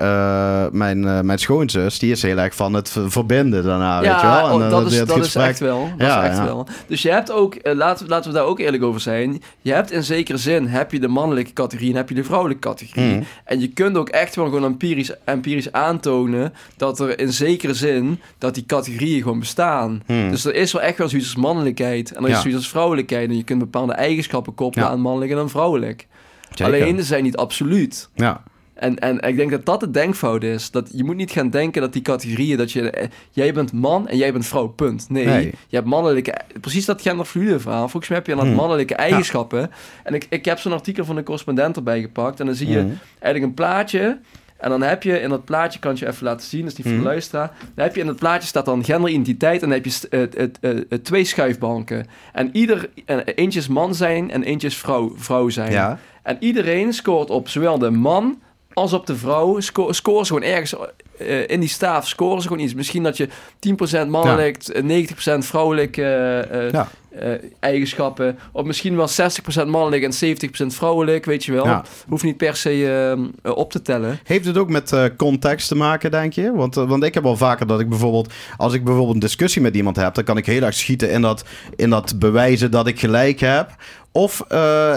mijn, mijn schoonzus, die is heel erg van het verbinden daarna, ja, weet je wel. En, oh, dat, is, dat is echt wel. Dat ja, is echt wel. Dus je hebt ook, uh, laten, laten we daar ook eerlijk over zijn, je hebt in zekere zin, heb je de mannelijke categorie en heb je de vrouwelijke categorie. Mm. En je kunt ook echt wel gewoon empirisch, empirisch aantonen dat er in zekere zin, dat die categorieën gewoon bestaan. Mm. Dus er is wel echt wel zoiets als mannelijkheid en er is zoiets als vrouwelijkheid. En je kunt bepaalde eigenschappen koppelen aan mannelijk en aan vrouwelijk. Zeker. Alleen, ze zijn niet absoluut. Ja. En, en ik denk dat dat de denkfout is. Dat je moet niet gaan denken dat die categorieën... dat je, eh, jij bent man en jij bent vrouw, punt. Nee, nee. je hebt mannelijke... Precies dat genderfluide verhaal. Volgens mij heb je dan hmm. mannelijke eigenschappen. Ja. En ik, ik heb zo'n artikel van een correspondent erbij gepakt. En dan zie je hmm. eigenlijk een plaatje... En dan heb je in dat plaatje, kan je even laten zien, dat is niet voor de Mhm. luisteraar. Dan heb je in het plaatje staat dan genderidentiteit en dan heb je het- het twee schuifbanken. En ieder, en eentje is man zijn en eentje is vrouw, vrouw zijn. Ja. En iedereen scoort op zowel de man als op de vrouw. Sco scoren ze gewoon ergens eh, in die staaf. Scoren ze gewoon iets. Misschien dat je 10% mannelijk, eh, 90% vrouwelijk eh, eh, Ja. eh, eigenschappen. Of misschien wel 60% mannelijk en 70% vrouwelijk. Weet je wel. Ja. Hoeft niet per se eh, eh, op te tellen. Heeft het ook met context te maken, denk je? Want, want ik heb wel vaker dat ik bijvoorbeeld... Als ik bijvoorbeeld een discussie met iemand heb... dan kan ik heel erg schieten in dat, in dat bewijzen dat ik gelijk heb. Of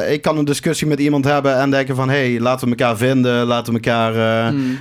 ik kan een discussie met iemand hebben en denken van... hé, hey, laten we elkaar vinden, laten we elkaar... Hmm.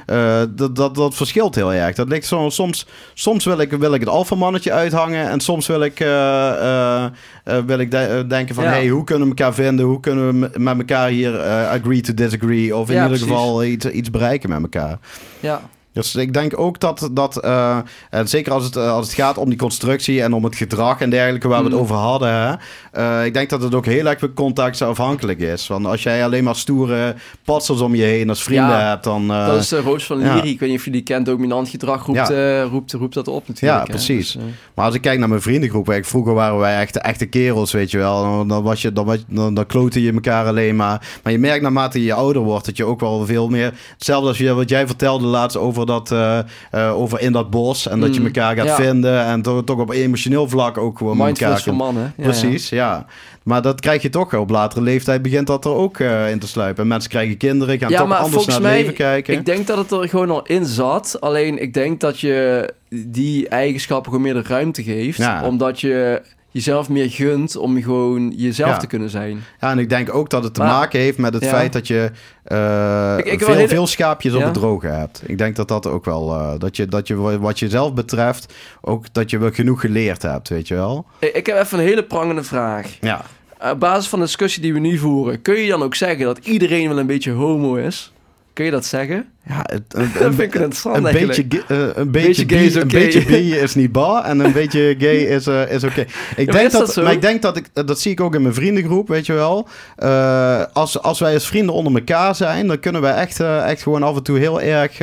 dat, dat, dat verschilt heel erg. Dat ligt zo, soms soms wil, ik, wil ik het alfamannetje uithangen... en soms wil ik, eh, eh, eh, wil ik de- denken van... Ja. hey, hoe kunnen we elkaar vinden? Hoe kunnen we met elkaar hier agree to disagree? Of in Ja, ieder precies. geval iets, iets bereiken met elkaar. Ja. Dus ik denk ook dat, dat eh, en zeker als het, eh, als het gaat om die constructie en om het gedrag en dergelijke waar we Mm. het over hadden, hè, eh, ik denk dat het ook heel erg van context afhankelijk is. Want als jij alleen maar stoere patsers om je heen als vrienden Ja, hebt, dan... Dat is Roos van ja. Liri. Ik weet niet of je die kent. Dominant gedrag roept, Ja. roept, roept dat op natuurlijk. Ja, hè. precies. Dus, Maar als ik kijk naar mijn vriendengroep, waar ik, vroeger waren wij echt echte kerels, weet je wel. Dan, dan, was je, dan, was, dan, dan kloten je elkaar alleen maar. Maar je merkt naarmate je ouder wordt, dat je ook wel veel meer... Hetzelfde als je, wat jij vertelde laatst over, dat, eh, eh, over in dat bos. En dat je Mm, elkaar gaat ja. vinden. En toch, toch op emotioneel vlak ook gewoon met elkaar mannen. Ja, Precies, ja. Maar dat krijg je toch op latere leeftijd begint dat er ook eh, in te sluipen. En mensen krijgen kinderen, gaan Ja, toch maar anders naar het mij, leven kijken. Ik denk dat het er gewoon al in zat. Alleen ik denk dat je die eigenschappen gewoon meer de ruimte geeft. Omdat je jezelf meer gunt om gewoon jezelf Ja. te kunnen zijn. Ja, en ik denk ook dat het te Maar- maken heeft met het Ja. feit dat je eh, Ik- veel, hele- veel schaapjes op het droge hebt. Ik denk dat dat ook wel, eh, dat, je, dat je wa- wat jezelf betreft, ook dat je wel genoeg geleerd hebt, weet je wel? Ik ik heb even een hele prangende vraag. Ja. Op basis van de discussie die we nu voeren, kun je dan ook zeggen dat iedereen wel een beetje homo is? Kun je dat zeggen? Ja, het, een, Dat vind ik interessant een eigenlijk. beetje, eh, een beetje, gay is een beetje bi is niet bar en een beetje gay is, eh, is oké. Ik denk is dat maar ik denk dat ik dat zie ik ook in mijn vriendengroep, weet je wel. Eh, als, als wij als vrienden onder elkaar zijn, dan kunnen wij echt, echt gewoon af en toe heel erg.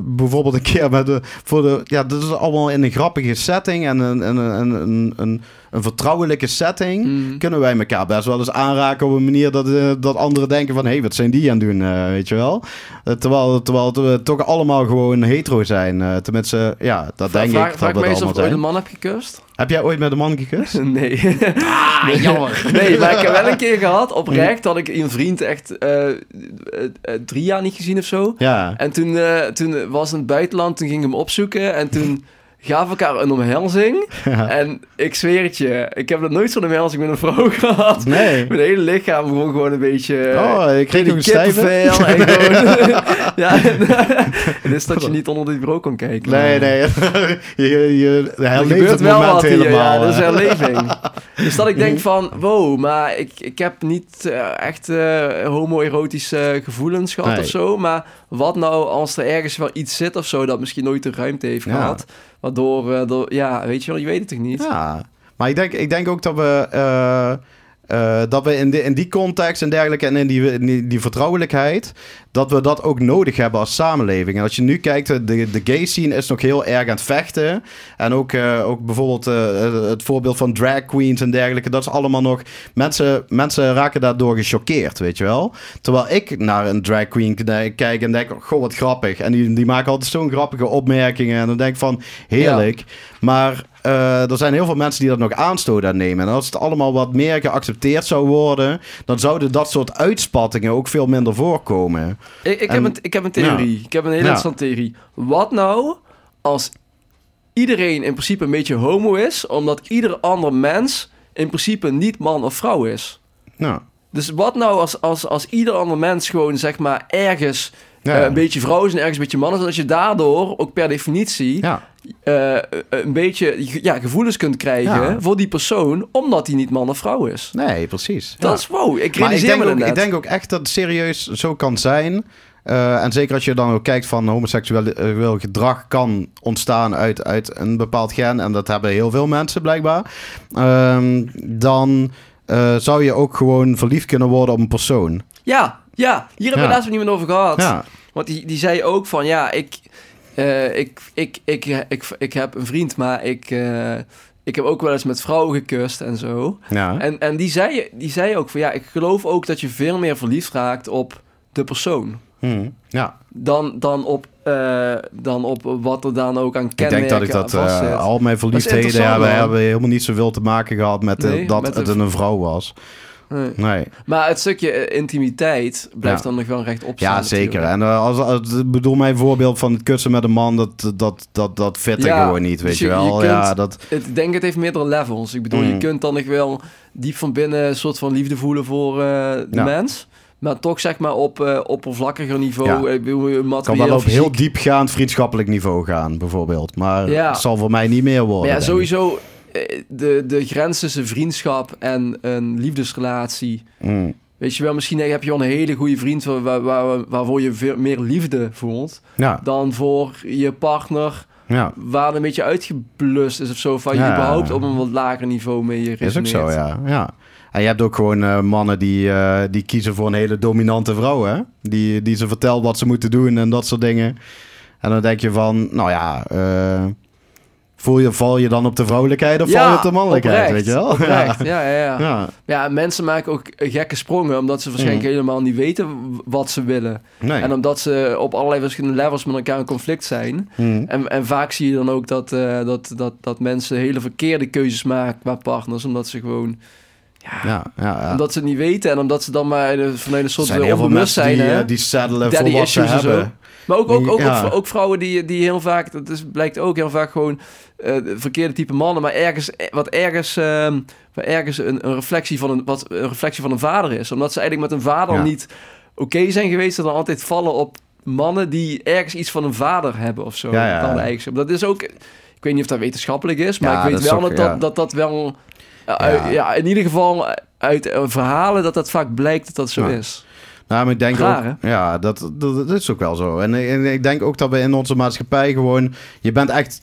bijvoorbeeld een keer met de, voor de. Ja, dat is allemaal in een grappige setting en een, een, een, een, een, een vertrouwelijke setting. Mm. Kunnen wij elkaar best wel eens aanraken op een manier dat, eh, dat anderen denken van... hé, hey, wat zijn die aan het doen, eh, weet je wel? Eh, terwijl, terwijl we toch allemaal gewoon hetero zijn. eh, tenminste, ja, dat denk vraag, ik dat vraag we mij eens allemaal of ik ooit een man heb gekust? Heb jij ooit met een man gekust? Nee. Ah, jammer. Nee, maar ik heb wel een keer gehad, oprecht, had ik een vriend echt drie jaar niet gezien of zo. Ja. En toen, eh, toen was het in het buitenland, toen ging ik hem opzoeken en toen we elkaar een omhelzing. En ik zweer het je, ik heb nog nooit zo'n omhelzing met een vrouw gehad. Nee. Mijn hele lichaam gewoon, gewoon een beetje... Oh, ik kreeg die een kippenvel en gewoon... ja, het is dat je niet onder dit bureau kan kijken. Nee, nee. je, je, Er herleeft gebeurt het wel moment wat hier, helemaal. ja, dat is herleving. dus dat ik denk van, wow, maar ik, ik heb niet eh, echt eh, homoerotische gevoelens gehad Nee. of zo. Maar wat nou als er ergens wel iets zit of zo dat misschien nooit de ruimte heeft Ja. gehad. Waardoor, eh, ja, weet je wel, je weet het toch niet? Ja, maar ik denk, ik denk ook dat we... eh, eh, dat we in, de, in die context en dergelijke en in die, in die, die vertrouwelijkheid, dat we dat ook nodig hebben als samenleving. En als je nu kijkt, de, de gay scene is nog heel erg aan het vechten. En ook, eh, ook bijvoorbeeld eh, het voorbeeld van drag queens en dergelijke, dat is allemaal nog. Mensen, mensen raken daardoor gechoqueerd, weet je wel. Terwijl ik naar een drag queen kijk en denk, goh, wat grappig. En die, die maken altijd zo'n grappige opmerkingen. En dan denk ik van, heerlijk. Maar uh, er zijn heel veel mensen die dat nog aanstoot aan nemen. En als het allemaal wat meer geaccepteerd zou worden, dan zouden dat soort uitspattingen ook veel minder voorkomen. Ik, ik, heb, een, ik heb een theorie. Ik heb een hele interessante theorie. Wat nou als iedereen in principe een beetje homo is, omdat ieder ander mens in principe niet man of vrouw is? Nou. Dus wat nou als, als, als ieder ander mens gewoon zeg maar ergens uh, een beetje vrouw is en ergens een beetje man is, dat je daardoor ook per definitie ja. Uh, een beetje ja, gevoelens kunt krijgen voor die persoon, omdat hij niet man of vrouw is. Nee, precies. Dat is wow. Ik realiseer me ik denk ook echt dat het serieus zo kan zijn. Uh, en zeker als je dan ook kijkt van homoseksueel gedrag kan ontstaan uit, uit een bepaald gen. En dat hebben heel veel mensen blijkbaar. Uh, dan zou je ook gewoon verliefd kunnen worden op een persoon. Ja, ja. Hier hebben we laatst niet meer over gehad. Ja. Want die, die zei ook van ja, ik, uh, ik, ik, ik, ik, ik, heb een vriend, maar ik, uh, ik heb ook wel eens met vrouwen gekust en zo. Ja. En, en die, zei, die zei ook van ja, ik geloof ook dat je veel meer verliefd raakt op de persoon. Hmm. Ja. Dan, dan, op, uh, dan op wat er dan ook aan kenmerken Ik denk dat ik dat uh, al mijn verliefdheden hebben, hebben helemaal niet zoveel te maken gehad met nee, dat met het een vrouw was. Nee. nee. Maar het stukje eh, intimiteit blijft dan nog wel recht op Ja, zeker. En uh, als, als, bedoel, mijn voorbeeld van het kussen met een man, dat, dat, dat, dat fit ja, gewoon niet, weet dus je, je, wel. Je kunt, ja, dat... Ik denk, het heeft meerdere levels. Ik bedoel, mm. je kunt dan nog wel diep van binnen een soort van liefde voelen voor uh, de ja. mens. Maar toch zeg maar op uh, oppervlakkiger niveau. Ja. Kan wel op heel diepgaand vriendschappelijk niveau gaan, bijvoorbeeld. Maar het zal voor mij niet meer worden. Maar ja, sowieso eh, de, de grens tussen vriendschap en een liefdesrelatie. Mm. Weet je wel, misschien heb je wel een hele goede vriend waar, waar, waarvoor je veel meer liefde voelt. Ja. Dan voor je partner. Ja. Waar een beetje uitgeblust is of zo. Van je überhaupt op een wat lager niveau mee resoneert. Is ook zo, ja. ja. En je hebt ook gewoon uh, mannen die, uh, die kiezen voor een hele dominante vrouw, hè? Die, die ze vertelt wat ze moeten doen en dat soort dingen. En dan denk je van, nou ja, uh, Voel je, val je dan op de vrouwelijkheid of val je op de mannelijkheid, weet je wel? Ja. Ja, ja, ja. ja, mensen maken ook gekke sprongen... omdat ze waarschijnlijk mm. helemaal niet weten wat ze willen. Nee. En omdat ze op allerlei verschillende levels met elkaar in conflict zijn. Mm. En, en vaak zie je dan ook dat, uh, dat, dat, dat mensen hele verkeerde keuzes maken qua partners... omdat ze gewoon... Ja, ja, ja, omdat ze het niet weten en omdat ze dan maar vanuit een soort onbewustzijn... Die, die saddelen voor wat ze hebben. Maar ook, ook, ook, ook, ook, vrouwen die, die heel vaak, dat is, blijkt ook heel vaak gewoon verkeerde type mannen, maar ergens, wat ergens, uh, wat ergens een, een, reflectie van een, wat een reflectie van een vader is. Omdat ze eigenlijk met een vader ja. niet oké okay zijn geweest, dat dan altijd vallen op mannen die ergens iets van een vader hebben of zo. Ja, ja. Dan eigenlijk. Dat is ook, ik weet niet of dat wetenschappelijk is, maar ik weet wel dat, dat, dat dat wel, uh, ja. in ieder geval uit verhalen dat dat vaak blijkt dat dat zo is. Nou, maar ik denk ook, ja, dat, dat, dat, is ook wel zo. En, en, ik denk ook dat we in onze maatschappij gewoon, je bent echt,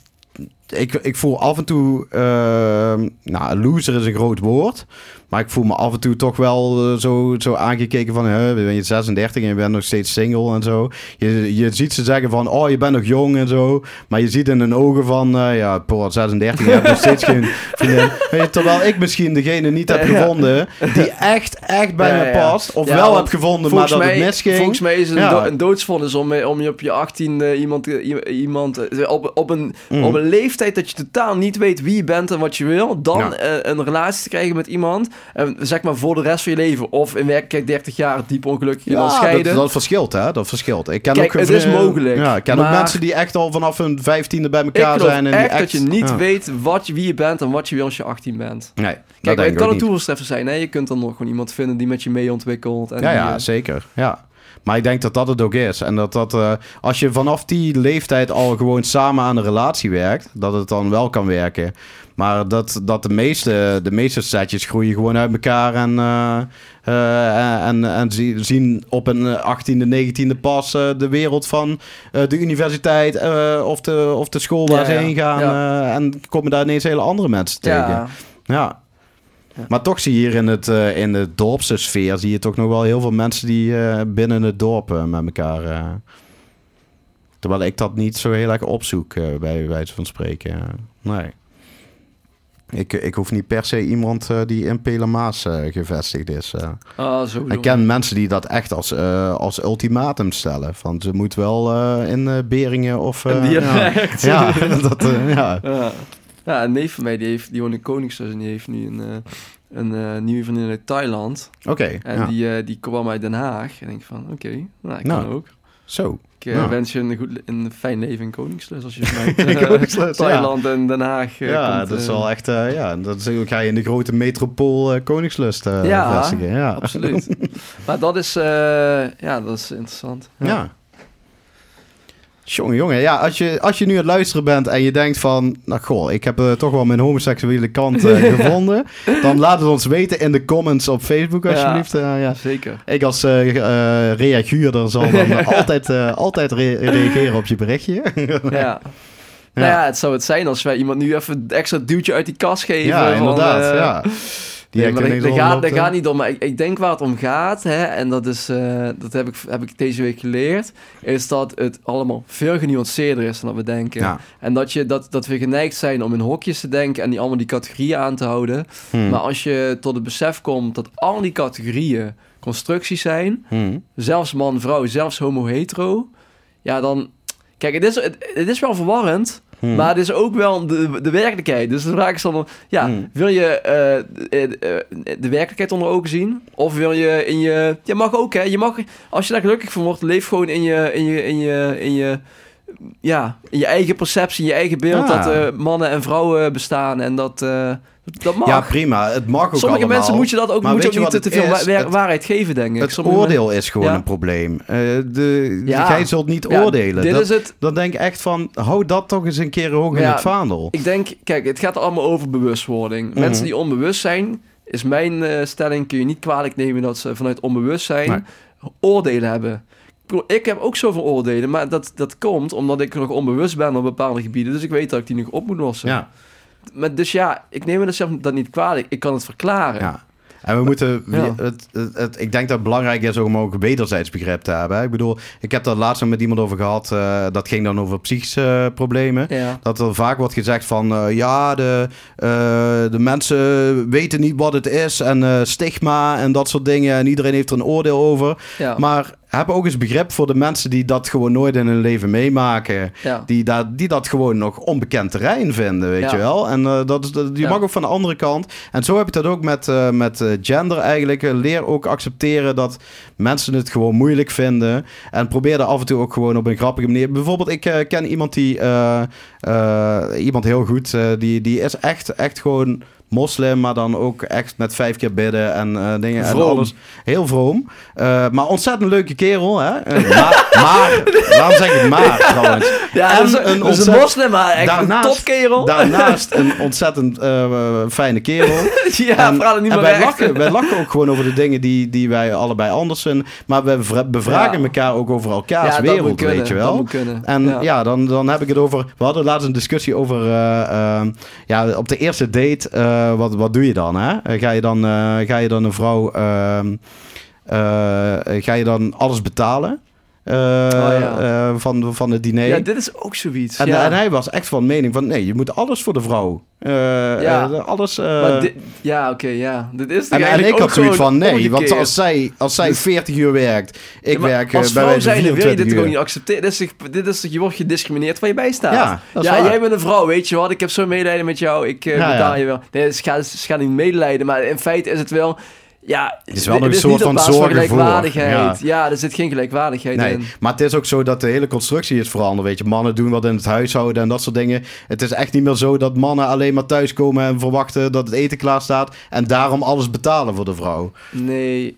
ik, ik voel af en toe, uh, nou, loser is een groot woord, maar ik voel me af en toe toch wel uh, zo, zo aangekeken van... Hè, ben je 36 en je bent nog steeds single en zo. Je, je ziet ze zeggen van... Oh, je bent nog jong en zo. Maar je ziet in hun ogen van... Uh, ja, poor 36 en je hebt nog steeds geen vriendin. Terwijl ik misschien degene niet heb gevonden... die echt, echt bij ja, me past. Of wel heb gevonden, maar dat het misging. Volgens mij is het een, do een doodsvonnis om, om je op je 18 uh, iemand... iemand op, op, een, mm. op een leeftijd dat je totaal niet weet wie je bent en wat je wil... dan een relatie te krijgen met iemand en zeg maar voor de rest van je leven. Of in werkelijkheid 30 jaar diep ongeluk je ja, scheiden. Dat, dat verschilt, hè? Dat verschilt. Ik ken Kijk, ook het is mogelijk. Ja, ik ken ook mensen die echt al vanaf hun vijftiende bij elkaar zijn. En echt, die echt dat je niet weet wat, wie je bent en wat je wil als je 18 bent. Nee, Kijk, het kan een toevalstreffer zijn. Hè? Je kunt dan nog gewoon iemand vinden die met je mee ontwikkelt. En ja, ja, uh... zeker. Ja. Maar ik denk dat dat het ook is. En dat dat, uh, als je vanaf die leeftijd al gewoon samen aan een relatie werkt, dat het dan wel kan werken. Maar dat, dat de, meeste, de meeste setjes groeien gewoon uit elkaar en, uh, uh, en, en zien op een 18e, 19e pas de wereld van de universiteit of, de, of de school waar ja, ze heen gaan. Ja. en komen daar ineens hele andere mensen tegen. Ja. ja. Maar toch zie je hier in, het, eh, in de dorpse sfeer... zie je toch nog wel heel veel mensen die eh, binnen het dorp eh, met elkaar... terwijl ik dat niet zo heel erg opzoek, bij wijze van spreken. nee. Ik, ik hoef niet per se iemand die in Pelemaas gevestigd is. Ah, zo. Ik ken mensen die dat echt als, als ultimatum stellen. Van ze moet wel in Beringen of... En die ja. echt. Ja, dat, ja. Ja. Ja, een neef van mij die, heeft, die woont in Koningshuis en die heeft nu een, eh, een eh, nieuwe vriendin uit Thailand. Oké, En ja. die, eh, die kwam uit Den Haag. En ik van, oké, nou, ik kan Nou. ook. zo. Ik Ja. wens je een, goed, een fijn leven in Koningshuis als je vanuit ja. Thailand en Den Haag ja, komt, dat is wel echt... ja, dat is, ga je in de grote metropool Koningslust Ja, vestigen. Ja, Absoluut. maar dat is, ja, dat is interessant. Ja. Jongen, jongen. Ja, als je, als je nu aan het luisteren bent en je denkt van... Nou, goh, ik heb eh, toch wel mijn homoseksuele kant eh, gevonden. Dan laat het ons weten in de comments op Facebook, alsjeblieft. Ja. ja. Zeker. Ik als eh eh, reaguurder zal dan altijd, eh, altijd re- reageren op je berichtje. Ja. Nou ja, het zou het zijn als wij iemand nu even een extra duwtje uit die kast geven. ja, inderdaad. eh, ja. Die nee, maar herkenning dat gaat, dat gaat niet om. Maar ik, ik denk waar het om gaat, hè, en dat, is, eh, dat heb, ik, heb ik deze week geleerd, is dat het allemaal veel genuanceerder is dan dat we denken. Ja. En dat, je, dat, dat we geneigd zijn om in hokjes te denken en die allemaal die categorieën aan te houden. Hmm. Maar als je tot het besef komt dat al die categorieën constructies zijn, Hmm. zelfs man, vrouw, zelfs homo, hetero, ja dan... Kijk, het is, het, het is wel verwarrend, Hmm. maar het is ook wel de, de werkelijkheid. Dus de vraag is dan, ja, Hmm. wil je eh, de, eh, de werkelijkheid onder ogen zien? Of wil je in je... Je mag ook, hè. Je mag, als je daar gelukkig van wordt, leef gewoon in je... In je, in je, in je ja, in je eigen perceptie, in je eigen beeld... Ja. dat eh, mannen en vrouwen bestaan en dat... eh, dat mag. Ja, prima. Het mag ook Sommige allemaal. mensen moet je dat ook, moet je weet ook je niet te veel wa- Het- waarheid geven, denk ik. Het Sommige oordeel is gewoon Ja. een probleem. Eh, de, Ja. Jij zult niet oordelen. Dit dat, is het. dan denk ik echt van, hou dat toch eens een keer hoog in het vaandel. Ik denk, kijk, het gaat allemaal over bewustwording. Mhm. Mensen die onbewust zijn, is mijn eh, stelling, kun je niet kwalijk nemen dat ze vanuit onbewustzijn Nee. oordelen hebben. Ik heb ook zoveel oordelen, maar dat, dat komt omdat ik nog onbewust ben op bepaalde gebieden. Dus ik weet dat ik die nog op moet lossen. Ja, Maar dus ja, ik neem dat zelf dat niet kwalijk. Ik kan het verklaren. ja. En we moeten, Ja. het, het, het- ik denk dat het belangrijk is om ook wederzijds begrip te hebben. hè. Ik bedoel, ik heb daar laatst nog met iemand over gehad. eh, dat ging dan over psychische problemen. Ja. Dat er vaak wordt gezegd van eh, ja, de, eh, de mensen weten niet wat het is en stigma en dat soort dingen. En iedereen heeft er een oordeel over. Ja. Maar heb ook eens begrip voor de mensen die dat gewoon nooit in hun leven meemaken. ja. Die, daar, die dat gewoon nog onbekend terrein vinden, weet Ja. je wel. En eh, dat dat, je Ja. mag ook van de andere kant. En zo heb je dat ook met, eh, met eh, gender eigenlijk. Leer ook accepteren dat mensen het gewoon moeilijk vinden. En probeer er af en toe ook gewoon op een grappige manier. Bijvoorbeeld, ik ken iemand die... iemand heel goed, die, die is echt, echt gewoon moslim, maar dan ook echt met vijf keer bidden en eh, dingen en alles. Heel vroom. Eh, maar ontzettend leuke kerel, hè? Eh, maar, maar, waarom zeg ik maar trouwens? Ja, En is, een is een moslim, maar echt een Daarnaast- topkerel. Daarnaast een ontzettend fijne kerel. ja, en, het niet en meer wij, lachen, wij lachen ook gewoon over de dingen die, die wij allebei anders vinden. Maar we vra- bevragen Ja. elkaar ook over elkaars ja, wereld, kunnen, weet je wel. En ja, dan, dan heb ik het over. We hadden laatst een discussie over. ja, op de eerste date. Eh, wat, wat doe je dan? Hè? Eh, Ga, je dan eh, ga je dan een vrouw. ehm, eh, ga je dan alles betalen? Eh, ja. eh, van, van het diner. Ja, dit is ook zoiets. en, ja. en hij was echt van mening van nee, je moet alles voor de vrouw. Eh, Ja. alles. Maar dit- ja, oké, ja. Dit is en, en ik had zoiets zo van nee, want als zij, als zij Dus- 40 uur werkt, ik werk als bij vrouw wijze van zijn, wil je 24 dit uur. gewoon niet accepteren. Dit is, dit is, je wordt gediscrimineerd waar je bij staat. Ja, jij bent een vrouw, weet je wat? Ik heb zo'n medelijden met jou. Ik betaal je wel. Nee, het gaat, het gaat niet medelijden, maar in feite is het wel... Ja, Het is wel een soort van zorgen voor. Ja. er zit geen gelijkwaardigheid Nee, in. maar het is ook zo dat de hele constructie is veranderd. Weet je, mannen doen wat in het huishouden en dat soort dingen. Het is echt niet meer zo dat mannen alleen maar thuiskomen en verwachten dat het eten klaar staat. En daarom alles betalen voor de vrouw. Nee.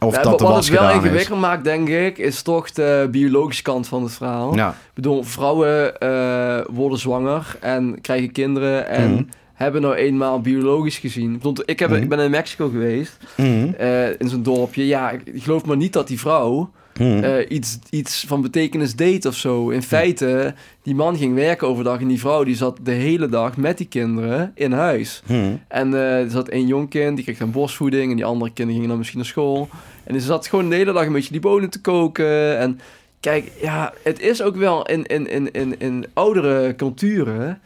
Of Ja, dat wat het wel ingewikkeld maakt, denk ik, is toch de biologische kant van het verhaal. Ja, Ik bedoel, vrouwen eh, worden zwanger en krijgen kinderen en Mhm. Hebben nou eenmaal biologisch gezien. Ik, heb, Mhm. ik ben in Mexico geweest, Mhm. eh, in zo'n dorpje. Ja, ik, geloof maar niet dat die vrouw Hmm. eh, iets, iets van betekenis deed of zo. In feite, die man ging werken overdag en die vrouw die zat de hele dag met die kinderen in huis. En eh, er zat één jong kind, die kreeg dan borstvoeding en die andere kinderen gingen dan misschien naar school. En ze zat gewoon de hele dag een beetje die bonen te koken. En kijk, ja, het is ook wel in, in, in, in, in oudere culturen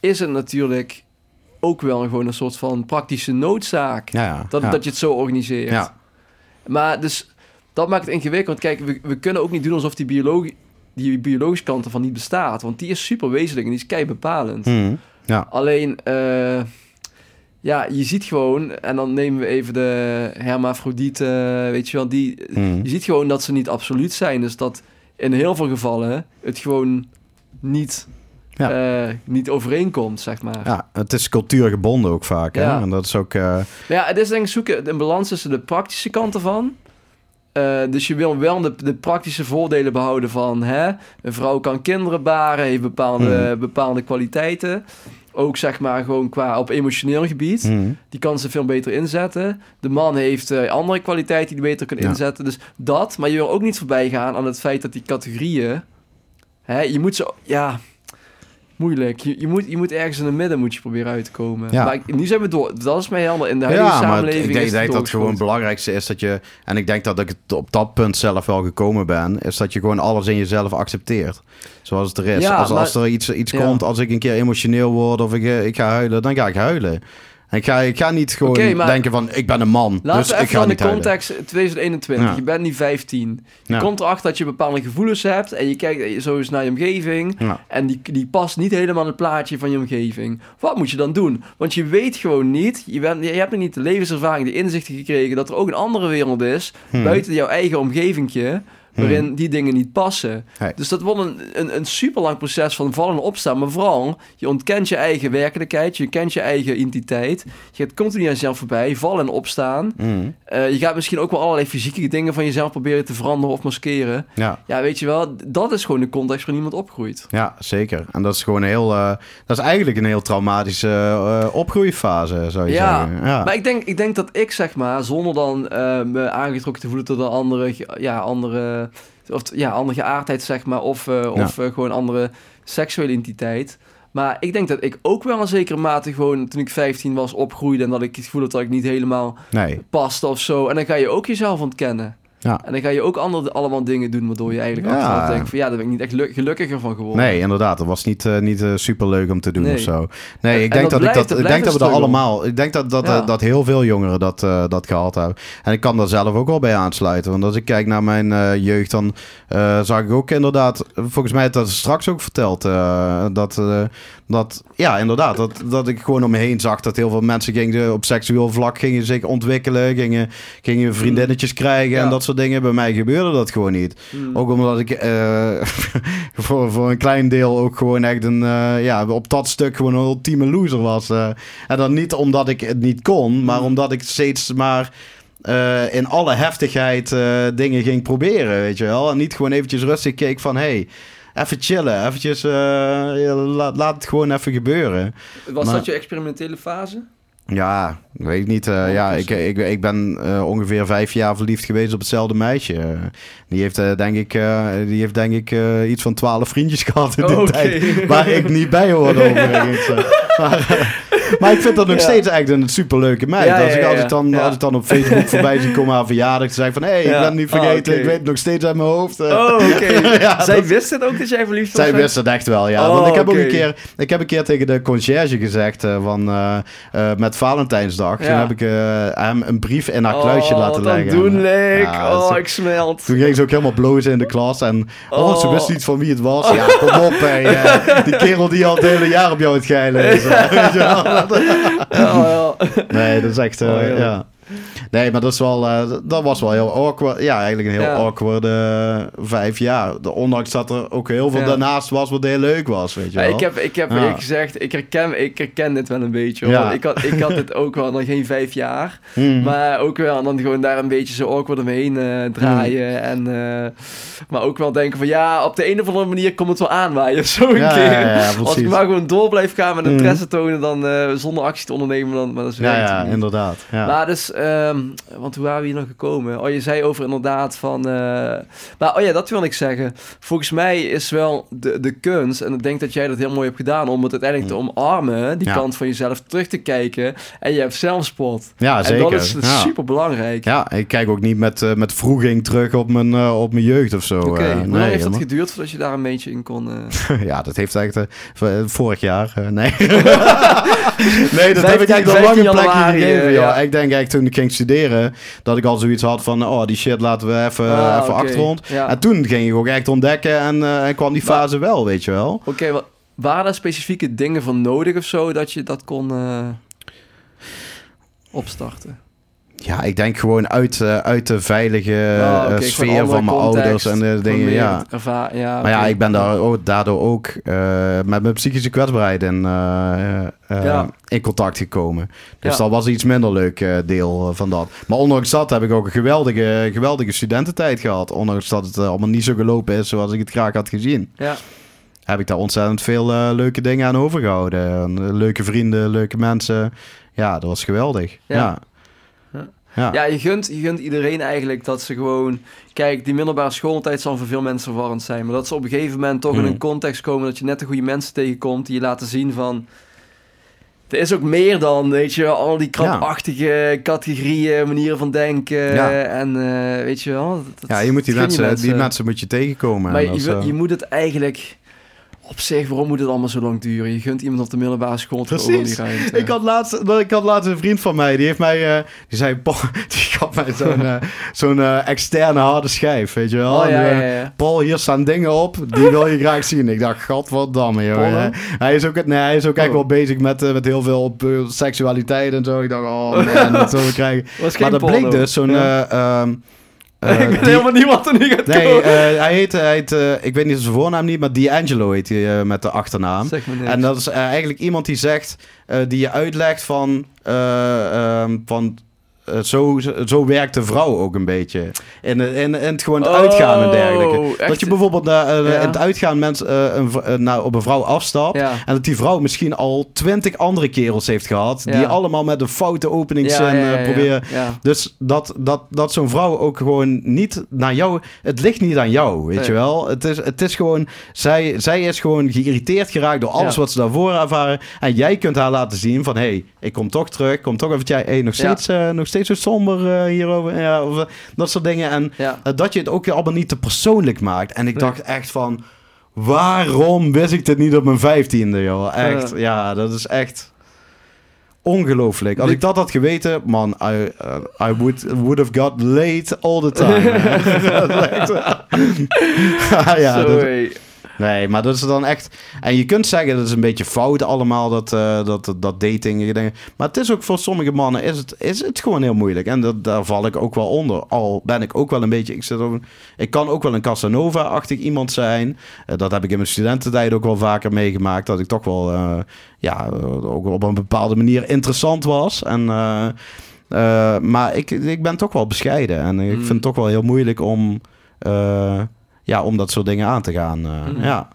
is het natuurlijk ook wel gewoon een soort van praktische noodzaak. Ja. Dat, ja. dat je het zo organiseert. Ja. Maar dus dat maakt het ingewikkeld. Want kijk, we, we kunnen ook niet doen alsof die, biologie, die biologische kant ervan niet bestaat. Want die is super wezenlijk en die is kei bepalend. Hmm. Ja. Alleen, eh, ja, je ziet gewoon, en dan nemen we even de hermafrodieten, weet je wel, die, Hmm. je ziet gewoon dat ze niet absoluut zijn. Dus dat in heel veel gevallen het gewoon niet, Ja. eh, niet overeenkomt, zeg maar. Ja, het is cultuurgebonden ook vaak. Hè? Ja. En dat is ook... eh, ja, het is denk ik zoeken een balans tussen de praktische kant ervan. Eh, dus je wil wel de, de praktische voordelen behouden van... Hè, een vrouw kan kinderen baren, heeft bepaalde, bepaalde kwaliteiten. Ook zeg maar gewoon qua op emotioneel gebied. hmm. Die kan ze veel beter inzetten. De man heeft andere kwaliteiten die hij beter kan Ja. inzetten. Dus dat, maar je wil ook niet voorbij gaan aan het feit dat die categorieën... Hè, je moet ze... Ja, moeilijk. Je, je, moet, je moet ergens in het midden moet je proberen uit te komen. Ja. Maar ik- nu zijn we door. Dat is mij helemaal in de huidige Ja, maar samenleving. ik denk, is dat het gewoon het belangrijkste is dat je... En ik denk dat ik op dat punt zelf wel gekomen ben... is dat je gewoon alles in jezelf accepteert. Zoals het er is. Ja, als, maar- als er iets, iets komt, als ik een keer emotioneel word... of ik, eh, ik ga huilen, dan ga ik huilen. Ik ga, ik ga niet gewoon denken van... ik ben een man, dus ik ga de niet huilen. context 2021. Ja. Je bent nu 15. Je Ja. komt erachter dat je bepaalde gevoelens hebt. En je kijkt zo eens naar je omgeving. Ja. En die, die past niet helemaal in het plaatje van je omgeving. Wat moet je dan doen? Want je weet gewoon niet. Je, bent, je hebt nog niet de levenservaring, de inzichten gekregen. dat er ook een andere wereld is. Hmm. buiten jouw eigen omgevingje. Waarin die dingen niet passen. Dus dat wordt een, een, een super lang proces van vallen en opstaan. Maar vooral, je ontkent je eigen werkelijkheid. Je kent je eigen identiteit. Je gaat continu aan jezelf voorbij. Vallen en opstaan. Hmm. Eh, je gaat misschien ook wel allerlei fysieke dingen van jezelf proberen te veranderen of maskeren. Ja. Ja, weet je wel, dat is gewoon de context waarin iemand opgroeit. Ja, zeker. En dat is gewoon heel... eh, dat is eigenlijk een heel traumatische eh, opgroeifase, zou je Ja, zeggen. Ja, Maar ik denk, ik denk dat ik, zeg maar, zonder dan me aangetrokken te voelen tot een andere, ja, andere, of, ja, andere geaardheid, zeg maar, of, eh, of eh, gewoon andere seksuele identiteit. Maar ik denk dat ik ook wel een zekere mate gewoon, toen ik 15 was, opgroeide en dat ik het gevoel had dat ik niet helemaal nee. paste of zo. En dan ga je ook jezelf ontkennen. Ja. En dan ga je ook andere, allemaal dingen doen waardoor je eigenlijk Ja. achteraf denkt van ja, daar ben ik niet echt luk- gelukkiger van geworden. Nee, inderdaad. Dat was niet, eh, niet super leuk om te doen Nee. of zo. Nee, En- ik en denk dat ik dat, ik denk dat we dat allemaal. Ik denk dat, dat, Ja. eh, dat heel veel jongeren dat, eh, dat gehad hebben. En ik kan daar zelf ook wel bij aansluiten. Want als ik kijk naar mijn eh, jeugd, dan eh, zag ik ook inderdaad. Volgens mij had dat straks ook verteld. eh, dat, eh, dat, ja, inderdaad. Dat, dat ik gewoon om me heen zag dat heel veel mensen gingen op seksueel vlak gingen zich ontwikkelen. Gingen, gingen vriendinnetjes krijgen en Ja. dat soort dingen. Bij mij gebeurde dat gewoon niet. Hmm. Ook omdat ik eh, voor, voor een klein deel ook gewoon echt een... eh, ja, op dat stuk gewoon een ultieme loser was. eh. en dan niet omdat ik het niet kon, maar Mm. omdat ik steeds maar... in alle heftigheid dingen ging proberen, weet je wel. En niet gewoon eventjes rustig keek van... Hey, even chillen, eventjes... eh, ja, laat, laat het gewoon even gebeuren. Was maar- dat je experimentele fase? Ja, weet ik niet. eh, Oh, ja, dus- ik, ik, ik ben eh, ongeveer vijf jaar verliefd geweest op hetzelfde meisje. Die heeft denk ik, die heeft, denk ik iets van twaalf vriendjes gehad in Oh, die oké. tijd. Waar ik niet bij hoorde overigens. maar, maar ik vind dat nog Ja. steeds echt een superleuke meid. Ja, als, ik, als, ik dan, als ik dan op Facebook voorbij zie komen haar verjaardag... te zeggen van, hé, hey, ik ben het niet Ah, vergeten. Ik weet het nog steeds uit mijn hoofd. Oh, oké. Zij dat- wist het ook dat jij verliefd was? zij wist het echt wel, ja. Oh, Want ik heb ook een keer, ik heb een keer tegen de conciërge gezegd eh, van eh, eh, met Valentijnsdag. Toen heb ik hem een brief in haar kluisje oh, laten leggen. aandoenlijk. Ja, oh, ik smelt. Toen ging ze ook helemaal blozen in de klas. En oh, ze Oh. wist niet van wie het was. Ja, kom op, hè. die kerel die al het hele jaar op jou het geilen is. weet je wel. Ja, ja. Nee, dat is echt... eh, Oh, ja. Ja. Nee, maar dat, is wel, eh, dat was wel heel awkward. Ja, eigenlijk een heel Ja. awkward eh, vijf jaar. Ondanks dat er ook heel veel Ja. daarnaast was wat heel leuk was, weet je Ja, wel. ik heb, ik heb Ja. eerlijk gezegd, ik herken, ik herken dit wel een beetje. Hoor. Ja. Ik, had, ik had het ook wel nog geen vijf jaar. Hmm. Maar ook wel, dan gewoon daar een beetje zo awkward omheen eh, draaien. En, maar ook wel denken van, ja, op de een of andere manier komt het wel aanwaaien. Zo een Ja, keer. ja, ja, Als ik maar gewoon door blijf gaan met interesse tonen, dan zonder actie te ondernemen, dan maar dat is Ja, ja, inderdaad. Ja. Maar dus, eh, ehm, want hoe waren we hier nog gekomen? Oh, je zei over inderdaad van... eh, maar oh ja, dat wil ik zeggen. Volgens mij is wel de, de kunst, en ik denk dat jij dat heel mooi hebt gedaan... om het uiteindelijk te omarmen, die Ja. kant van jezelf terug te kijken. En je hebt zelfspot. Ja, En zeker. dat is ja. super belangrijk. Ja, ik kijk ook niet met, eh, met vroeging terug op mijn, eh, op mijn jeugd of zo. Oké, hoe nee, heeft dat helemaal- geduurd voordat je daar een beetje in kon... ja, dat heeft v- vorig jaar. nee. nee, dat heb ik 15 eigenlijk al lang een plekje gegeven. ja. Ik denk eigenlijk toen ik ging studeren, dat ik al zoiets had van, oh, die shit laten we even, Ah, even achtergrond. Ja. En toen ging ik ook echt ontdekken en, eh, en kwam die Maar- fase wel, weet je wel. Oké, wa- waren er specifieke dingen voor nodig of zo dat je dat kon eh, opstarten? Ja, ik denk gewoon uit, eh, uit de veilige eh, sfeer van mijn context, ouders en de gewoon dingen, ja. Maar ja, ik ben daar ook, daardoor ook eh, met mijn psychische kwetsbaarheid in, eh, eh, Ja. in contact gekomen. Dus dat was iets minder leuk eh, deel eh, van dat. Maar ondanks dat heb ik ook een geweldige, geweldige studententijd gehad. Ondanks dat het eh, allemaal niet zo gelopen is zoals ik het graag had gezien. Ja, Heb ik daar ontzettend veel eh, leuke dingen aan overgehouden. En, eh, leuke vrienden, leuke mensen. Ja, dat was geweldig. Ja. Ja. Ja. Je, gunt, je gunt iedereen eigenlijk dat ze gewoon... Kijk, die middelbare schooltijd zal voor veel mensen verwarrend zijn. Maar dat ze op een gegeven moment toch in Mm. een context komen... dat je net de goede mensen tegenkomt die je laten zien van... Er is ook meer dan, weet je, wel, al die krapachtige categorieën, manieren van denken. Ja. En eh, weet je wel... dat- ja, je moet die mensen, die mensen moet je tegenkomen. Maar je, eh, je moet het eigenlijk... Op zich, waarom moet het allemaal zo lang duren? Je gunt iemand op de middelbare school toch ook wel die ruimte. Ik had, laatst, ik had laatst een vriend van mij, die heeft mij, eh, die zei, Paul, die gaf mij zo'n eh, zo'n eh, externe harde schijf, weet je wel. Oh, ja, En, ja, ja. Paul, hier staan dingen op, die wil je graag zien. Ik dacht, godverdamme, joh. Hij is ook, nee, hij is ook echt Oh. wel bezig met, met heel veel op seksualiteit en zo. Ik dacht, oh man, dat zullen we krijgen. Maar dat bleek dus zo'n... Ja. Eh, ik die- helemaal niemand er nu gaat Nee, eh, hij heet, hij heet eh, ik weet niet zijn voornaam niet, maar D'Angelo heet hij met de achternaam. En dat is eigenlijk iemand die zegt, die je uitlegt van, eh, ehm, van zo, zo werkt de vrouw ook een beetje. In, in, in het gewoon het uitgaan en dergelijke. Oh, echt? Dat je bijvoorbeeld na, eh, Ja. in het uitgaan mensen eh, eh, nou, op een vrouw afstapt. Ja. En dat die vrouw misschien al twintig andere kerels heeft gehad. Die allemaal met een foute openingszin eh, proberen. Dus dat, dat, dat zo'n vrouw ook gewoon niet naar jou... Het ligt niet aan jou, weet Nee. je wel. Het is, het is gewoon... Zij, zij is gewoon geïrriteerd geraakt door alles wat ze daarvoor ervaren. En jij kunt haar laten zien van... Hé, hey, ik kom toch terug. Kom toch even... Jij, hey, nog, steeds, eh, nog steeds zo somber eh, hierover. Ja, of, eh, dat soort dingen. En Ja. eh, dat je het ook allemaal niet te persoonlijk maakt. En ik dacht echt van... Waarom wist ik dit niet op mijn vijftiende, joh? Echt, Ja. dat is echt... Ongelooflijk. Als Ik- dat had geweten, man, I, uh, I would, would have got late all the time. Ja, dat- hé. Nee, maar dat is dan echt... En je kunt zeggen, dat is een beetje fout allemaal, dat, eh, dat, dat dating. dingen. Maar het is ook voor sommige mannen, is het, is het gewoon heel moeilijk. En dat, daar val ik ook wel onder. Al ben ik ook wel een beetje... Ik, zit op, ik kan ook wel een Casanova-achtig iemand zijn. Eh, dat heb ik in mijn studententijd ook wel vaker meegemaakt. Dat ik toch wel, eh, ja, ook op een bepaalde manier interessant was. En... maar ik, ik ben toch wel bescheiden. En ik Mm. vind het toch wel heel moeilijk om, ja, om dat soort dingen aan te gaan. eh, Mm. Ja.